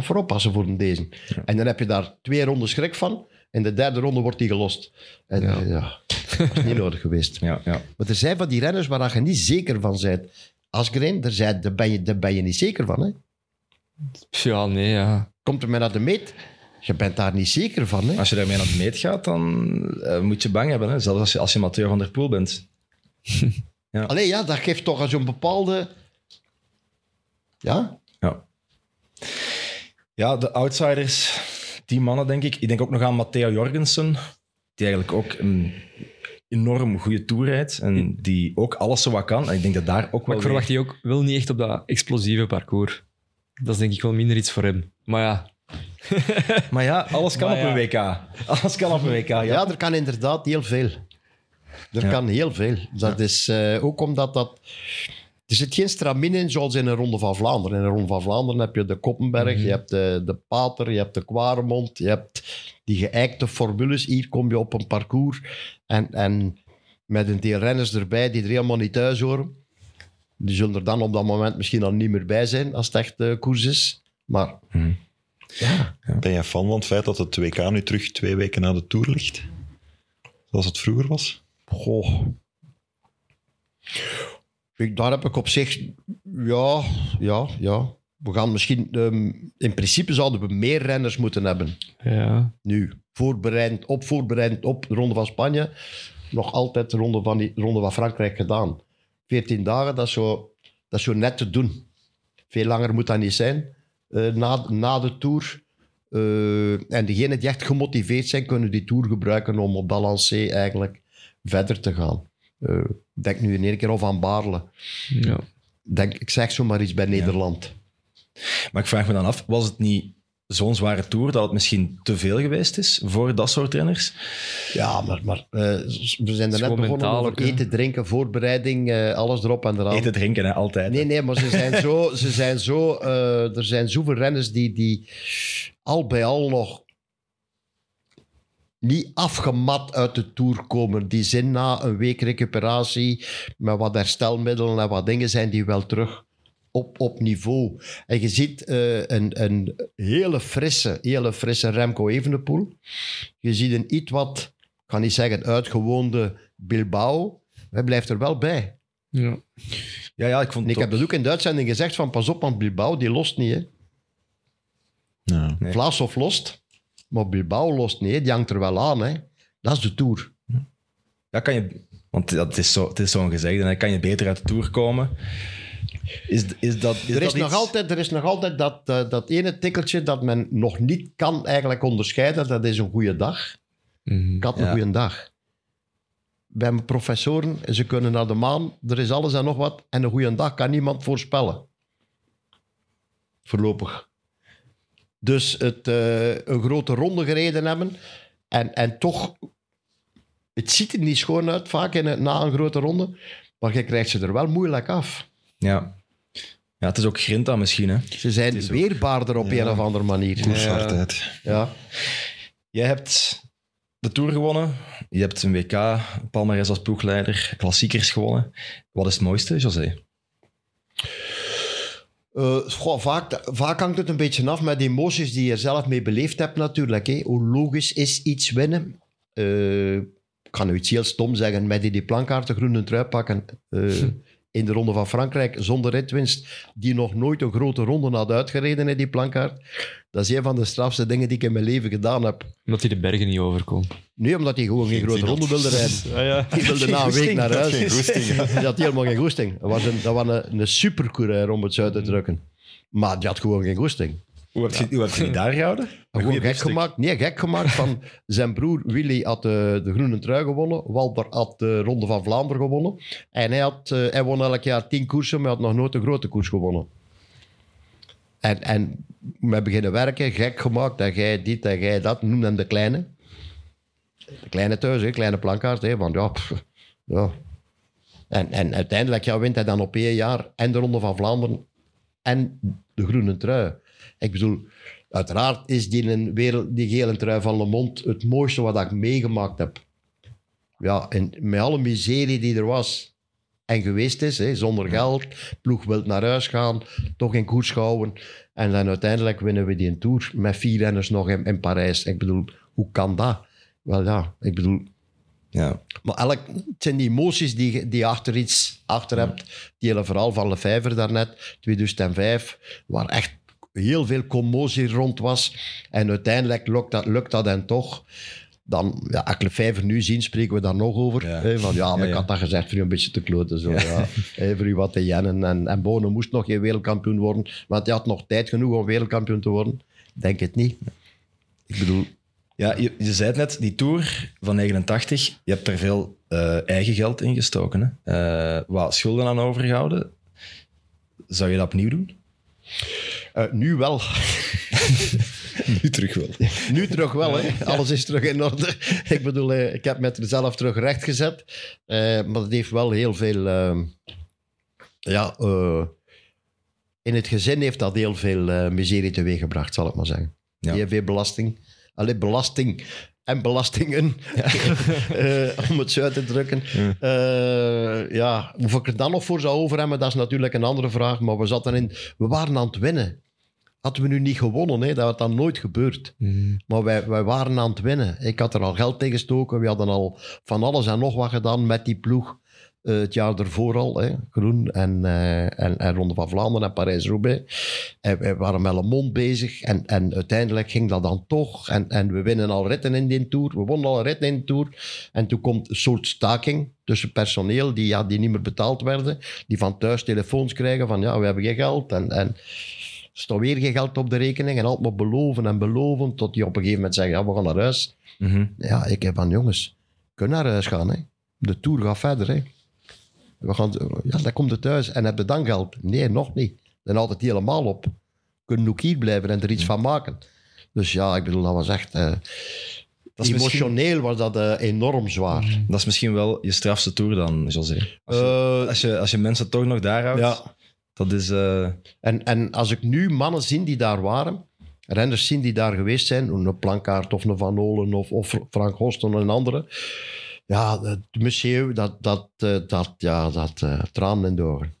Voor oppassen voor deze. En dan heb je daar twee ronden schrik van. En de derde ronde wordt die gelost. En Ja. ja, dat is niet nodig geweest. ja, ja. Maar er zijn van die renners waar je niet zeker van bent. Asgreen, daar, zijn, daar, ben je, daar ben je niet zeker van. Hè? ja, nee, ja. Komt er maar naar de meet, je bent daar niet zeker van. Hè? Als je daarmee naar de meet gaat, dan eh, moet je bang hebben. Hè? Zelfs als je, als je Mathieu van der Poel bent. Allee, ja, dat geeft toch zo'n bepaalde... Ja? Ja. Ja, de outsiders, die mannen denk ik. Ik denk ook nog aan Matteo Jorgensen, die eigenlijk ook een enorm goede tour rijdt en die ook alles zo wat kan. En ik denk dat daar ook Maar wel ik verwacht die ook wel niet echt op dat explosieve parcours. Dat is denk ik wel minder iets voor hem. Maar ja, Maar ja, alles kan Maar op een WK. Alles kan op een WK, ja. Ja, er kan inderdaad heel veel. Er Ja. kan heel veel. Dat is eh, ook omdat dat... Er zit geen stramine in zoals in een Ronde van Vlaanderen. In een Ronde van Vlaanderen heb je de Koppenberg, je hebt de, de Pater, je hebt de Kwaremond, je hebt die geëikte formules. Hier kom je op een parcours en, en met een deel renners erbij die er helemaal niet thuis horen. Die zullen er dan op dat moment misschien al niet meer bij zijn als het echt eh, koers is. Maar ja, Ben jij fan van het feit dat het 2K nu terug twee weken na de Tour ligt? Zoals het vroeger was? Goh. Ik, daar heb ik op zich... Ja, ja, ja. We gaan misschien... ehm, in principe zouden we meer renners moeten hebben. ja. Nu, voorbereid, op voorbereid op de Ronde van Spanje. Nog altijd de Ronde van, die, Ronde van Frankrijk gedaan. 14 dagen, dat is, zo, dat is zo net te doen. Veel langer moet dat niet zijn. eh, na, na de Tour. Eh, en degenen die echt gemotiveerd zijn, kunnen die Tour gebruiken om op balancé eigenlijk verder te gaan. Eh, denk nu in één keer of aan Baarle. ja. Denk, ik zeg zomaar iets bij Nederland. Maar ik vraag me dan af, was het niet zo'n zware tour dat het misschien te veel geweest is voor dat soort renners? Ja, maar, maar eh, we zijn er net begonnen over eten, drinken, voorbereiding, eh, alles erop en eraan. Eten, drinken, hè, altijd. Nee, nee, maar ze zijn zo... Ze zijn zo eh, er zijn zoveel renners die, die al bij al nog niet afgemat uit de Tour komen. Die zijn na een week recuperatie met wat herstelmiddelen en wat dingen zijn die wel terug op, op niveau. En je ziet eh, een, een hele frisse, hele frisse Remco Evenepoel. Je ziet een iets wat, ik ga niet zeggen uitgewoonde Bilbao. Hij blijft er wel bij. ja. Ja, ja, ik vond En ik het heb dat ook in de uitzending gezegd van pas op, want Bilbao die lost niet. Hè. Nee. Vlasov lost, maar Bilbao lost niet. Die hangt er wel aan. Hè. Dat is de Tour. Ja, kan je... Want dat het is zo- het is zo'n gezegde, hè. kan je beter uit de Tour komen? Is, is dat, is er, is dat nog iets- altijd, er is nog altijd dat, eh, dat ene tikkeltje dat men nog niet kan eigenlijk onderscheiden. Dat is een goede dag. Mhm. Ik had een Ja. goede dag. Bij mijn professoren, ze kunnen naar de maan, er is alles en nog wat. En een goede dag kan niemand voorspellen. Voorlopig. Dus het, eh, een grote ronde gereden hebben. En, en toch, het ziet er niet schoon uit vaak in, het- na een grote ronde. Maar je krijgt ze er wel moeilijk af. Ja. ja, het is ook Grinta misschien. Hè. Ze zijn ook- weerbaarder op Ja. een of andere manier. Koershardheid. Ja. Jij hebt de Tour gewonnen. Je hebt een WK, Palmares als ploegleider, klassiekers gewonnen. Wat is het mooiste, José? Goh, vaak, vaak hangt het een beetje af met de emoties die je zelf mee beleefd hebt natuurlijk. Hè. Hoe logisch is iets winnen? Eh, kan nu iets heel stom zeggen, met die, die plankaart de groene trui pakken eh, in de Ronde van Frankrijk zonder ritwinst, die nog nooit een grote ronde had uitgereden in die plankaart. Dat is een van de strafste dingen die ik in mijn leven gedaan heb. Omdat hij de bergen niet overkomt. Nee, omdat hij gewoon geen grote zin ronde wilde rijden. Ah, ja. Die wilde Geen na een week naar huis. Geen goesting. ja. Die had helemaal geen goesting. Dat was een, dat was een, een supercoureur, om het zo uit te drukken. Maar die had gewoon geen goesting. Hoe heb je, hoe heb je die daar gehouden? Gewoon gek biefstuk. gemaakt. Nee, gek gemaakt van zijn broer Willy had de, de groene trui gewonnen. Walter had de Ronde van Vlaanderen gewonnen. En hij, had, eh, hij won elk jaar tien koersen, maar hij had nog nooit een grote koers gewonnen. En, en we beginnen werken, gek gemaakt. Dat jij dit, dat jij dat. Noem hem de kleine. De kleine thuis, hè, kleine plankaart. Hè, want ja, pff, ja. En, en uiteindelijk ja, wint hij dan op één jaar en de Ronde van Vlaanderen en de groene trui. Ik bedoel, uiteraard is die, een wereld, die gele trui van Le Monde het mooiste wat ik meegemaakt heb. Ja, en met alle miserie die er was en geweest is, hè, zonder geld, ploeg wil naar huis gaan, toch in koers houden. En dan uiteindelijk winnen we die een Tour met vier renners nog in, in Parijs. Ik bedoel, hoe kan dat? Wel ja, ik bedoel, Ja. maar elk, het zijn die emoties die, je- die je achter iets achter hebt. Die hele verhaal van Lefevre daarnet, 2005, waar echt heel veel commotie rond was. En uiteindelijk lukt dat, lukt dat en toch. Dan, ja, als nu zien, spreken we daar nog over. Ja. Van, ja, maar Ja, ik had dat gezegd voor u een beetje te kloten. Zo, ja. Voor u wat te jennen. En, en Bono moest nog geen wereldkampioen worden, want hij had nog tijd genoeg om wereldkampioen te worden. Denk het niet. Ik bedoel, Ja, je, je zei het net, die Tour van 89, je hebt er veel eh, eigen geld in gestoken. Hè? Eh, wat schulden aan overgehouden. Zou je dat opnieuw doen? Eh, nu wel. Nu terug wel. Nu terug wel, hè. Alles is terug in orde. Ik bedoel, eh, ik heb met mezelf terug recht gezet. Eh, maar het heeft wel heel veel... ehm, ja, in het gezin heeft dat heel veel miserie teweeggebracht, zal ik maar zeggen. Ja. Heel veel belasting. Alleen belasting en belastingen, Eh, om het zo uit te drukken. Ja. ja, of ik er dan nog voor zou over hebben, dat is natuurlijk een andere vraag. Maar we, zaten in, we waren aan het winnen. Hadden we nu niet gewonnen, hè, dat had dan nooit gebeurd. Mm. Maar wij, wij waren aan het winnen. Ik had er al geld tegen gestoken. We hadden al van alles en nog wat gedaan met die ploeg. Eh, het jaar ervoor al, hè, Groen en, eh, en, en Ronde van Vlaanderen en Parijs-Roubaix. En we waren met Le Monde bezig en, en uiteindelijk ging dat dan toch. En, en we winnen al ritten in die Tour. We wonnen al ritten in de Tour. En toen komt een soort staking tussen personeel die, ja, die niet meer betaald werden. Die van thuis telefoons krijgen van ja, we hebben geen geld. En, en er staat weer geen geld op de rekening. En altijd maar beloven en beloven tot die op een gegeven moment zeggen ja, we gaan naar huis. Mhm. Ja, ik heb van jongens, kunnen naar huis gaan. Hè. De Tour gaat verder. Hè. We gaan, ja, dan komt het thuis. En heb je dan geld? Nee, nog niet. Dan houdt het helemaal op. Kunnen ook hier blijven en er iets van maken. Dus ja, ik bedoel, dat was echt... eh, Dat emotioneel was dat eh, enorm zwaar. Dat is misschien wel je strafste Tour dan, José. Als je, Eh, als je, als je mensen toch nog daar houdt, ja. dat is... eh, En, en als ik nu mannen zie die daar waren, renners zien die daar geweest zijn, een Plankaart of een Van Olen of, of Frank Hosten en een andere, ja, het museum, dat, dat, eh, dat, ja, dat eh, tranen in de ogen.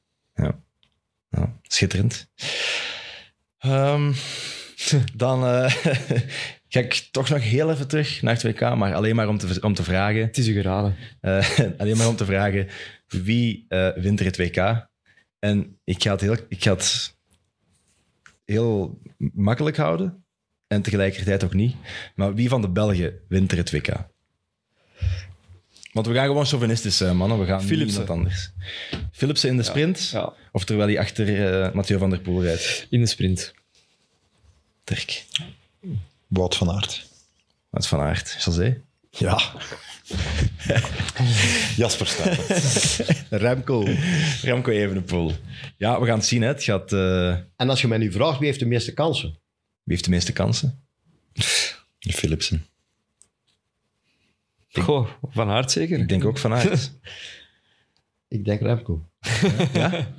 Ja, schitterend. Ehm, dan eh, ga ik toch nog heel even terug naar het WK, maar alleen maar om te, om te vragen, Het is u geraden. eh, alleen maar om te vragen wie eh, wint er het WK? En ik ga het heel, ik ga het heel makkelijk houden en tegelijkertijd ook niet. Maar wie van de Belgen wint er het WK? Want we gaan gewoon chauvinistisch zijn, mannen. We gaan niet Philipsen. iemand anders. Philipsen in de sprint, Ja, of terwijl hij achter eh Mathieu van der Poel rijdt. in de sprint. Dirk. Wout van Aert. Wat van Aert. José. Ja. Jasper Stuyven. Remco. Remco Evenepoel. Ja, we gaan het zien. Hè. Het gaat, eh, En als je mij nu vraagt, wie heeft de meeste kansen? wie heeft de meeste kansen? Philipsen. Goh, Van Aert zeker? Ik denk ook van Aert. Ik denk Remco. ja?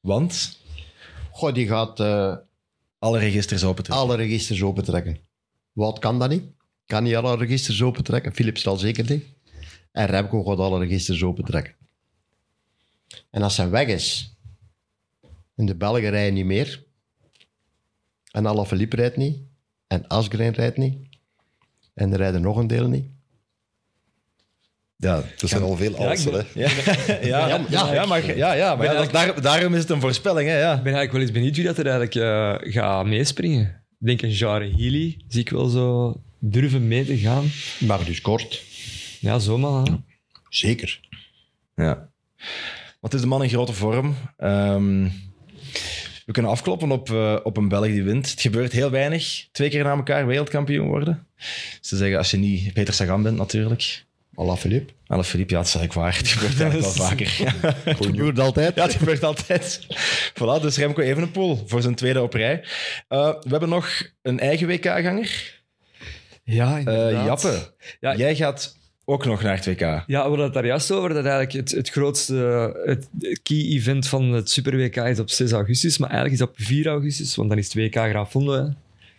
Want Goh, die gaat eh, alle registers open trekken. alle registers opentrekken. Wat kan dat niet? Kan niet alle registers opentrekken. Philips zal zeker niet. En Remco gaat alle registers opentrekken. En als hij weg is, en de Belgen rijden niet meer, en Alaphilippe rijdt niet, en Asgreen rijdt niet, en er rijden nog een deel niet, Ja, Er zijn al veel ben- hè. ja, ja, ja, ja, ja, maar, ja, ja, maar ja, dat- daar, daarom is het een voorspelling. Hè, ja. Ik ben eigenlijk wel eens benieuwd wie dat er eigenlijk eh, gaat meespringen. Ik denk een Jare Healy, zie ik wel zo durven mee te gaan. Maar dus kort. Ja, zomaar. Hè? Zeker. Ja. Wat is de man in grote vorm? Ehm, we kunnen afkloppen op, eh, op een Belg die wint. Het gebeurt heel weinig. Twee keer na elkaar wereldkampioen worden. Ze zeggen, als je niet Peter Sagan bent natuurlijk. Alla Philippe. Alle Philippe, ja, dat is eigenlijk waar. Het gebeurt eigenlijk wel vaker. Ja. Het gebeurt altijd. Ja, het gebeurt altijd. Voilà, dus Remco Evenepoel voor zijn tweede op rij. Eh, we hebben nog een eigen WK-ganger. Ja, Eh inderdaad. Jappe, Ja, jij gaat ook nog naar het WK. Ja, we hadden het daar juist over. Dat eigenlijk het, het grootste het key-event van het Super WK is op 6 augustus. Maar eigenlijk is het op 4 augustus, want dan is het WK Graaf Fondo.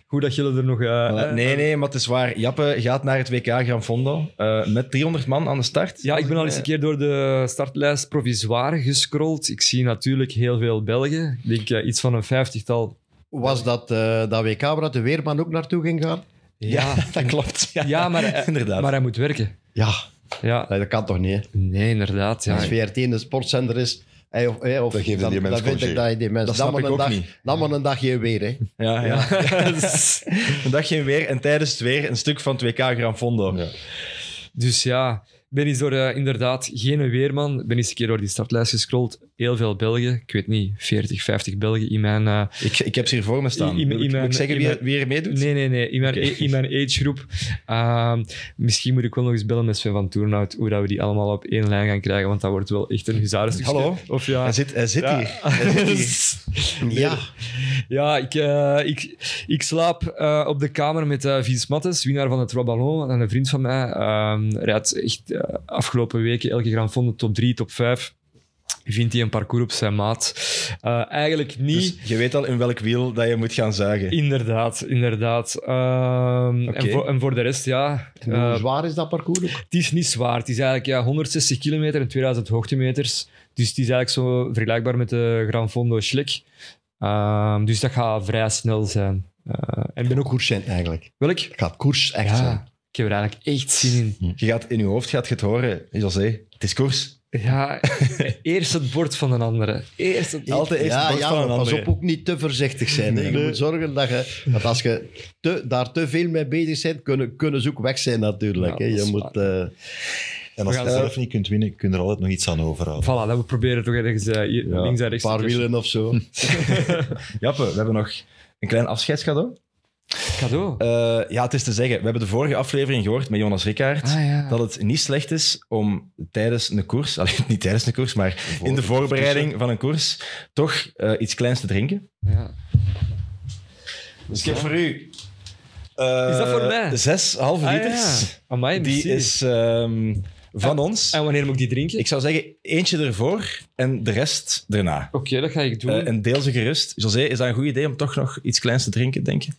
Goed dat jullie er nog... eh, eh, nee, nee, maar het is waar. Jappe gaat naar het WK Gran Fondo eh, met 300 man aan de start. Ja, ik ben al eens een keer door de startlijst provisoire gescrolld. Ik zie natuurlijk heel veel Belgen. Ik denk eh, iets van een vijftigtal. Was dat eh, dat WK waar de Weerman ook naartoe ging gaan? Ja, dat klopt. Ja, Ja, maar, inderdaad. maar hij moet werken. Ja, Ja. nee, dat kan toch niet? hè? Nee, inderdaad. Ja. Als VRT een sportzender is, hey, of, hey, of, Dan geven dan, die mensen dan vind ik dat je die mensen... Dat Dan snap maar ik een ook dag, niet. dan maar een dagje weer, hè. Ja, ja. een dag geen weer en tijdens het weer een stuk van het WK Gran Fondo. Ja. Dus ja, ben eens door eh, inderdaad geen weerman. Ben eens een keer door die startlijst gescrolld. Heel veel Belgen. Ik weet niet, 40, 50 Belgen in mijn... eh, Ik, ik heb ze hier voor me staan. Ik- i- moet ik mijn- zeggen wie, mijn- wie er meedoet? Nee, nee, nee. In mijn, Oké. in mijn agegroep. Ehm misschien moet ik wel nog eens bellen met Sven van Toornhout hoe dat we die allemaal op één lijn gaan krijgen, want dat wordt wel echt een huzarenstuk. Hallo? Of ja... Hij zit, hij zit Ja. hier. Hij zit hier. Ja. Ja, ik, eh, ik, ik slaap eh, op de kamer met eh Vince Mattes, winnaar van het Trois Ballons, en een vriend van mij. Ehm rijdt echt afgelopen weken elke Grand Fondo top 3, top 5. Vindt hij een parcours op zijn maat? Eh, eigenlijk niet. Dus je weet al in welk wiel dat je moet gaan zuigen. Inderdaad, inderdaad. Ehm, en, voor, en voor de rest, ja. En hoe zwaar is dat parcours ook? het is niet zwaar. Het is eigenlijk ja, 160 kilometer en 2000 hoogtemeters. Dus het is eigenlijk zo vergelijkbaar met de Gran Fondo Schlek. Ehm, dus dat gaat vrij snel zijn. Eh, en ik ben ook... Koers zijn eigenlijk. Welk? Het gaat koers echt Ja, zijn. ik heb er eigenlijk echt zin in. Je gaat in je hoofd gaat je het horen, José. Het is koers. Ja, eerst het bord van een andere. Eerst het... Altijd eerst ja, het bord ja, van maar een pas andere. op, ook niet te voorzichtig zijn. hè. Je moet zorgen dat je, dat als je te, daar te veel mee bezig bent, kunnen, kunnen ze ook weg zijn natuurlijk. Ja, hè. Je moet, eh, En als je zelf niet kunt winnen, kun je er altijd nog iets aan overhouden. Voilà, dat we proberen toch ergens eh, hier- Ja, links en een rechts paar te tussen. wielen of zo. Jappe, we hebben nog een klein afscheidscadeau. Cadeau. Eh, ja, het is te zeggen, we hebben de vorige aflevering gehoord met Jonas Rickaert. ah ja. Dat het niet slecht is om tijdens een koers, allee, niet tijdens een koers, maar in de voorbereiding van een koers, toch eh, iets kleins te drinken. ja. Dus ik heb voor u. eh, Is dat voor mij? Zes halve Ah, liters. ja. Amai, Die is ehm, van ons. En wanneer moet ik die drinken? Ik zou zeggen, eentje ervoor en de rest erna. Oké, dat ga ik doen. Eh, en deel ze gerust. José, is dat een goed idee om toch nog iets kleins te drinken, denk je?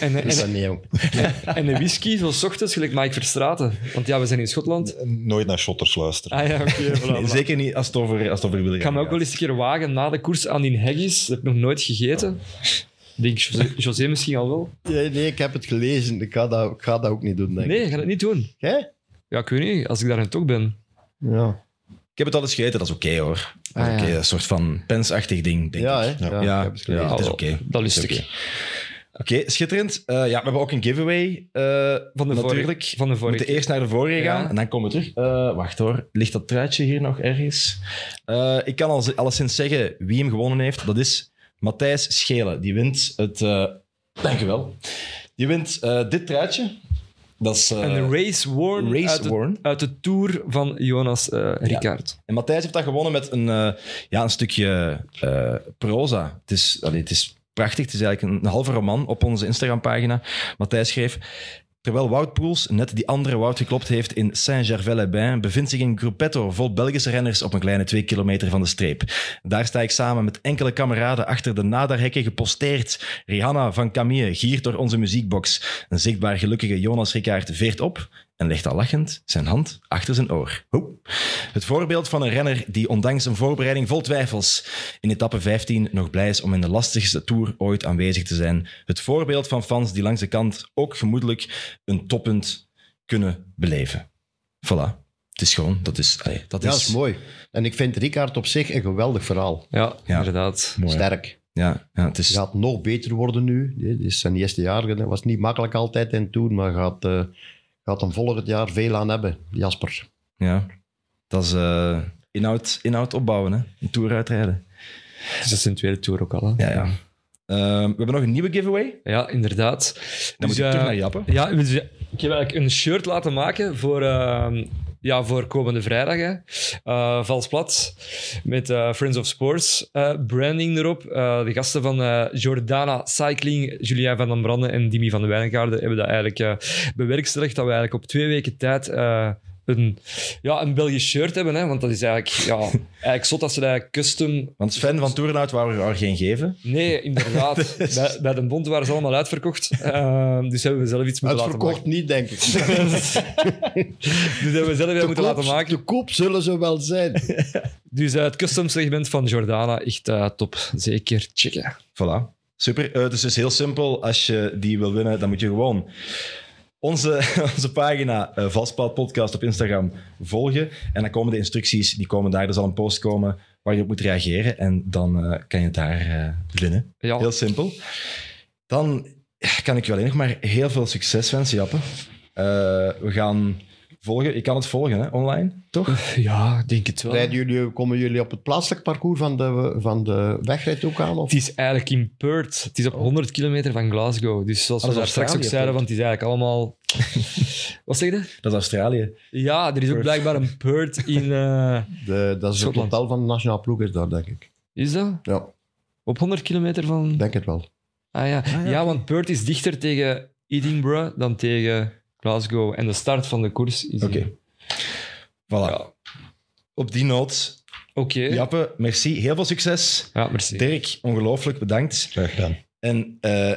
en, Dat is en, dat niet, jong. en een whisky, zo 's ochtends, gelijk Mike Verstraten. Want ja, we zijn in Schotland. Nooit naar shotters luisteren. Ah ja, oké. voilà, Nee, voilà. zeker niet als het over, als het over willen Ik ga me ook wel eens een keer wagen na de koers aan die haggis. Dat heb ik nog nooit gegeten. Ik denk José, José misschien al wel. Nee, nee, ik heb het gelezen. Ik ga dat, ik ga dat ook niet doen, denk Nee, ik. ga dat niet doen. Jij? Ja, ik weet niet. Als ik daar dan toch ben. Ja. Ik heb het al eens gegeten, dat is oké hoor. Dat is Ah, ja. Een soort van pensachtig ding, denk Ja, ik. hè? Ja, Ja, ik heb het gelezen. ja, het is oké. Dat het. is Oké, schitterend. Eh, ja, we hebben ook een giveaway. eh, Van de natuurlijk. vorige- van de we vorige moeten eerst naar de vorige Ja. gaan en dan komen we terug. Eh, wacht hoor, ligt dat truitje hier nog ergens? Eh, ik kan al, alleszins zeggen wie hem gewonnen heeft. Dat is Matthijs Schelen. Die wint het... eh dankjewel. Die wint eh, dit truitje. Dat is... eh, race worn, Race uit, de, worn. uit de Tour van Jonas eh Rickaert. En Matthijs heeft dat gewonnen met een, eh, ja, een stukje proza. Het is, allee, het is prachtig. Het is eigenlijk een, een halve roman op onze Instagram-pagina. Matthijs schreef... Terwijl Wout Poels net die andere Wout geklopt heeft in Saint-Gervais-les-Bains, bevindt zich een gruppetto vol Belgische renners op een kleine twee kilometer van de streep. Daar sta ik samen met enkele kameraden achter de nadarhekken geposteerd. Rihanna van Camille giert door onze muziekbox. Een zichtbaar gelukkige Jonas Rickaert veert op en legt al lachend zijn hand achter zijn oor. Hoe? Het voorbeeld van een renner die ondanks een voorbereiding vol twijfels in etappe 15 nog blij is om in de lastigste tour ooit aanwezig te zijn. Het voorbeeld van fans die langs de kant ook gemoedelijk een toppunt kunnen beleven. Voilà. Het is gewoon, dat is... allee, dat Ja, is, mooi. En ik vind Ricard op zich een geweldig verhaal. Ja, Ja. inderdaad. Mooi? Sterk. Ja, ja, het is... Het gaat nog beter worden nu. Dit is zijn eerste jaar. Dat was niet makkelijk altijd in toen, maar gaat, eh, gaat hem volgend jaar veel aan hebben, Jasper. Ja. Dat is eh, inhoud, inhoud opbouwen, hè. Een tour uitrijden. Dus dat is zijn tweede tour ook al. Hè? Ja, ja. Ehm, we hebben nog een nieuwe giveaway. Ja, inderdaad. Dan moet Dus, ik terug eh, naar Jappe. Ja, dus, ik heb eigenlijk een shirt laten maken voor, ehm, ja, voor komende vrijdag. Hè. Eh, vals plat. Met eh, Friends of Sports eh, branding erop. De gasten van Jordana Cycling, Julien van den Branden en Dimi van de Wijngaarden hebben dat eigenlijk bewerkstelligd. Dat we eigenlijk op twee weken tijd een, ja, een Belgisch shirt hebben. Hè. Want dat is eigenlijk, ja, eigenlijk zot dat ze dat custom Want Sven van Tournout wou er geen geven. Nee, inderdaad. bij, bij de Bond waren ze allemaal uitverkocht. Ehm, dus hebben we zelf iets moeten laten Uitverkocht niet, denk ik. maken. Dus hebben we zelf iets moeten laten maken. Te koop zullen ze wel zijn. Dus eh, het custom segment van Jordana, echt eh, top. Zeker checken. Voilà. Super. Eh, dus het is heel simpel. Als je die wil winnen, dan moet je gewoon onze, onze pagina uh, Podcast op Instagram volgen. En dan komen de instructies, die komen daar. Er zal een post komen waar je op moet reageren. En dan eh, kan je het daar eh, winnen. Ja. Heel simpel. Dan kan ik je alleen nog maar heel veel succes wensen, Jappe. Eh, we gaan volgen. Je kan het volgen, hè, online, toch? Ja, ik denk het wel. Rijden jullie, komen jullie op het plaatselijk parcours van de, van de wegrijd ook aan? Of? Het is eigenlijk in Perth. Het is op 100 kilometer van Glasgow. Dus zoals Ah, we dat daar straks ook zeiden, want het is eigenlijk allemaal... Wat zeg je? Dat is Australië. Ja, er is ook Perth. blijkbaar een Perth in... eh, De, dat is het totaal van de nationale ploeg, is daar, denk ik. Is dat? Ja, Op 100 kilometer van... denk het wel. Ah ja, ja, ja, oké. want Perth is dichter tegen Edinburgh dan tegen Glasgow. En de start van de koers is... Oké. Voilà. Ja. Op die noot, Oké. Jappe, merci. Heel veel succes. Ja, merci. Dirk, ongelooflijk bedankt. Graag gedaan. En eh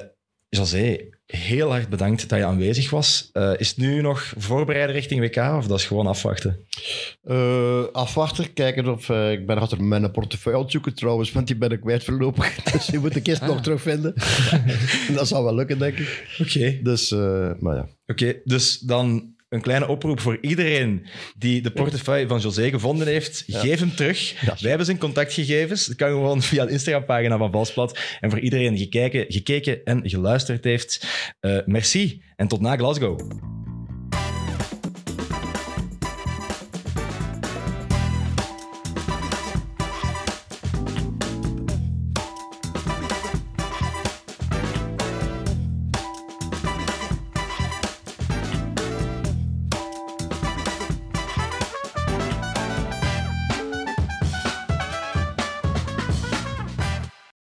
José, heel hard bedankt dat je aanwezig was. Eh, is het nu nog voorbereiden richting WK of dat is gewoon afwachten? Eh, afwachten, kijken of... eh, ik ben achter mijn portefeuille zoeken trouwens, want die ben ik kwijt voorlopig. Dus die moet ik eerst Ah. nog terugvinden. dat zal wel lukken, denk ik. Oké. Dus, eh, maar ja. Oké, dus dan een kleine oproep voor iedereen die de portefeuille van José gevonden heeft. Geef hem terug. Ja. Wij hebben zijn contactgegevens. Dat kan gewoon via de Instagram-pagina van Valsplat. En voor iedereen die gekeken, gekeken en geluisterd heeft, eh, merci en tot na Glasgow.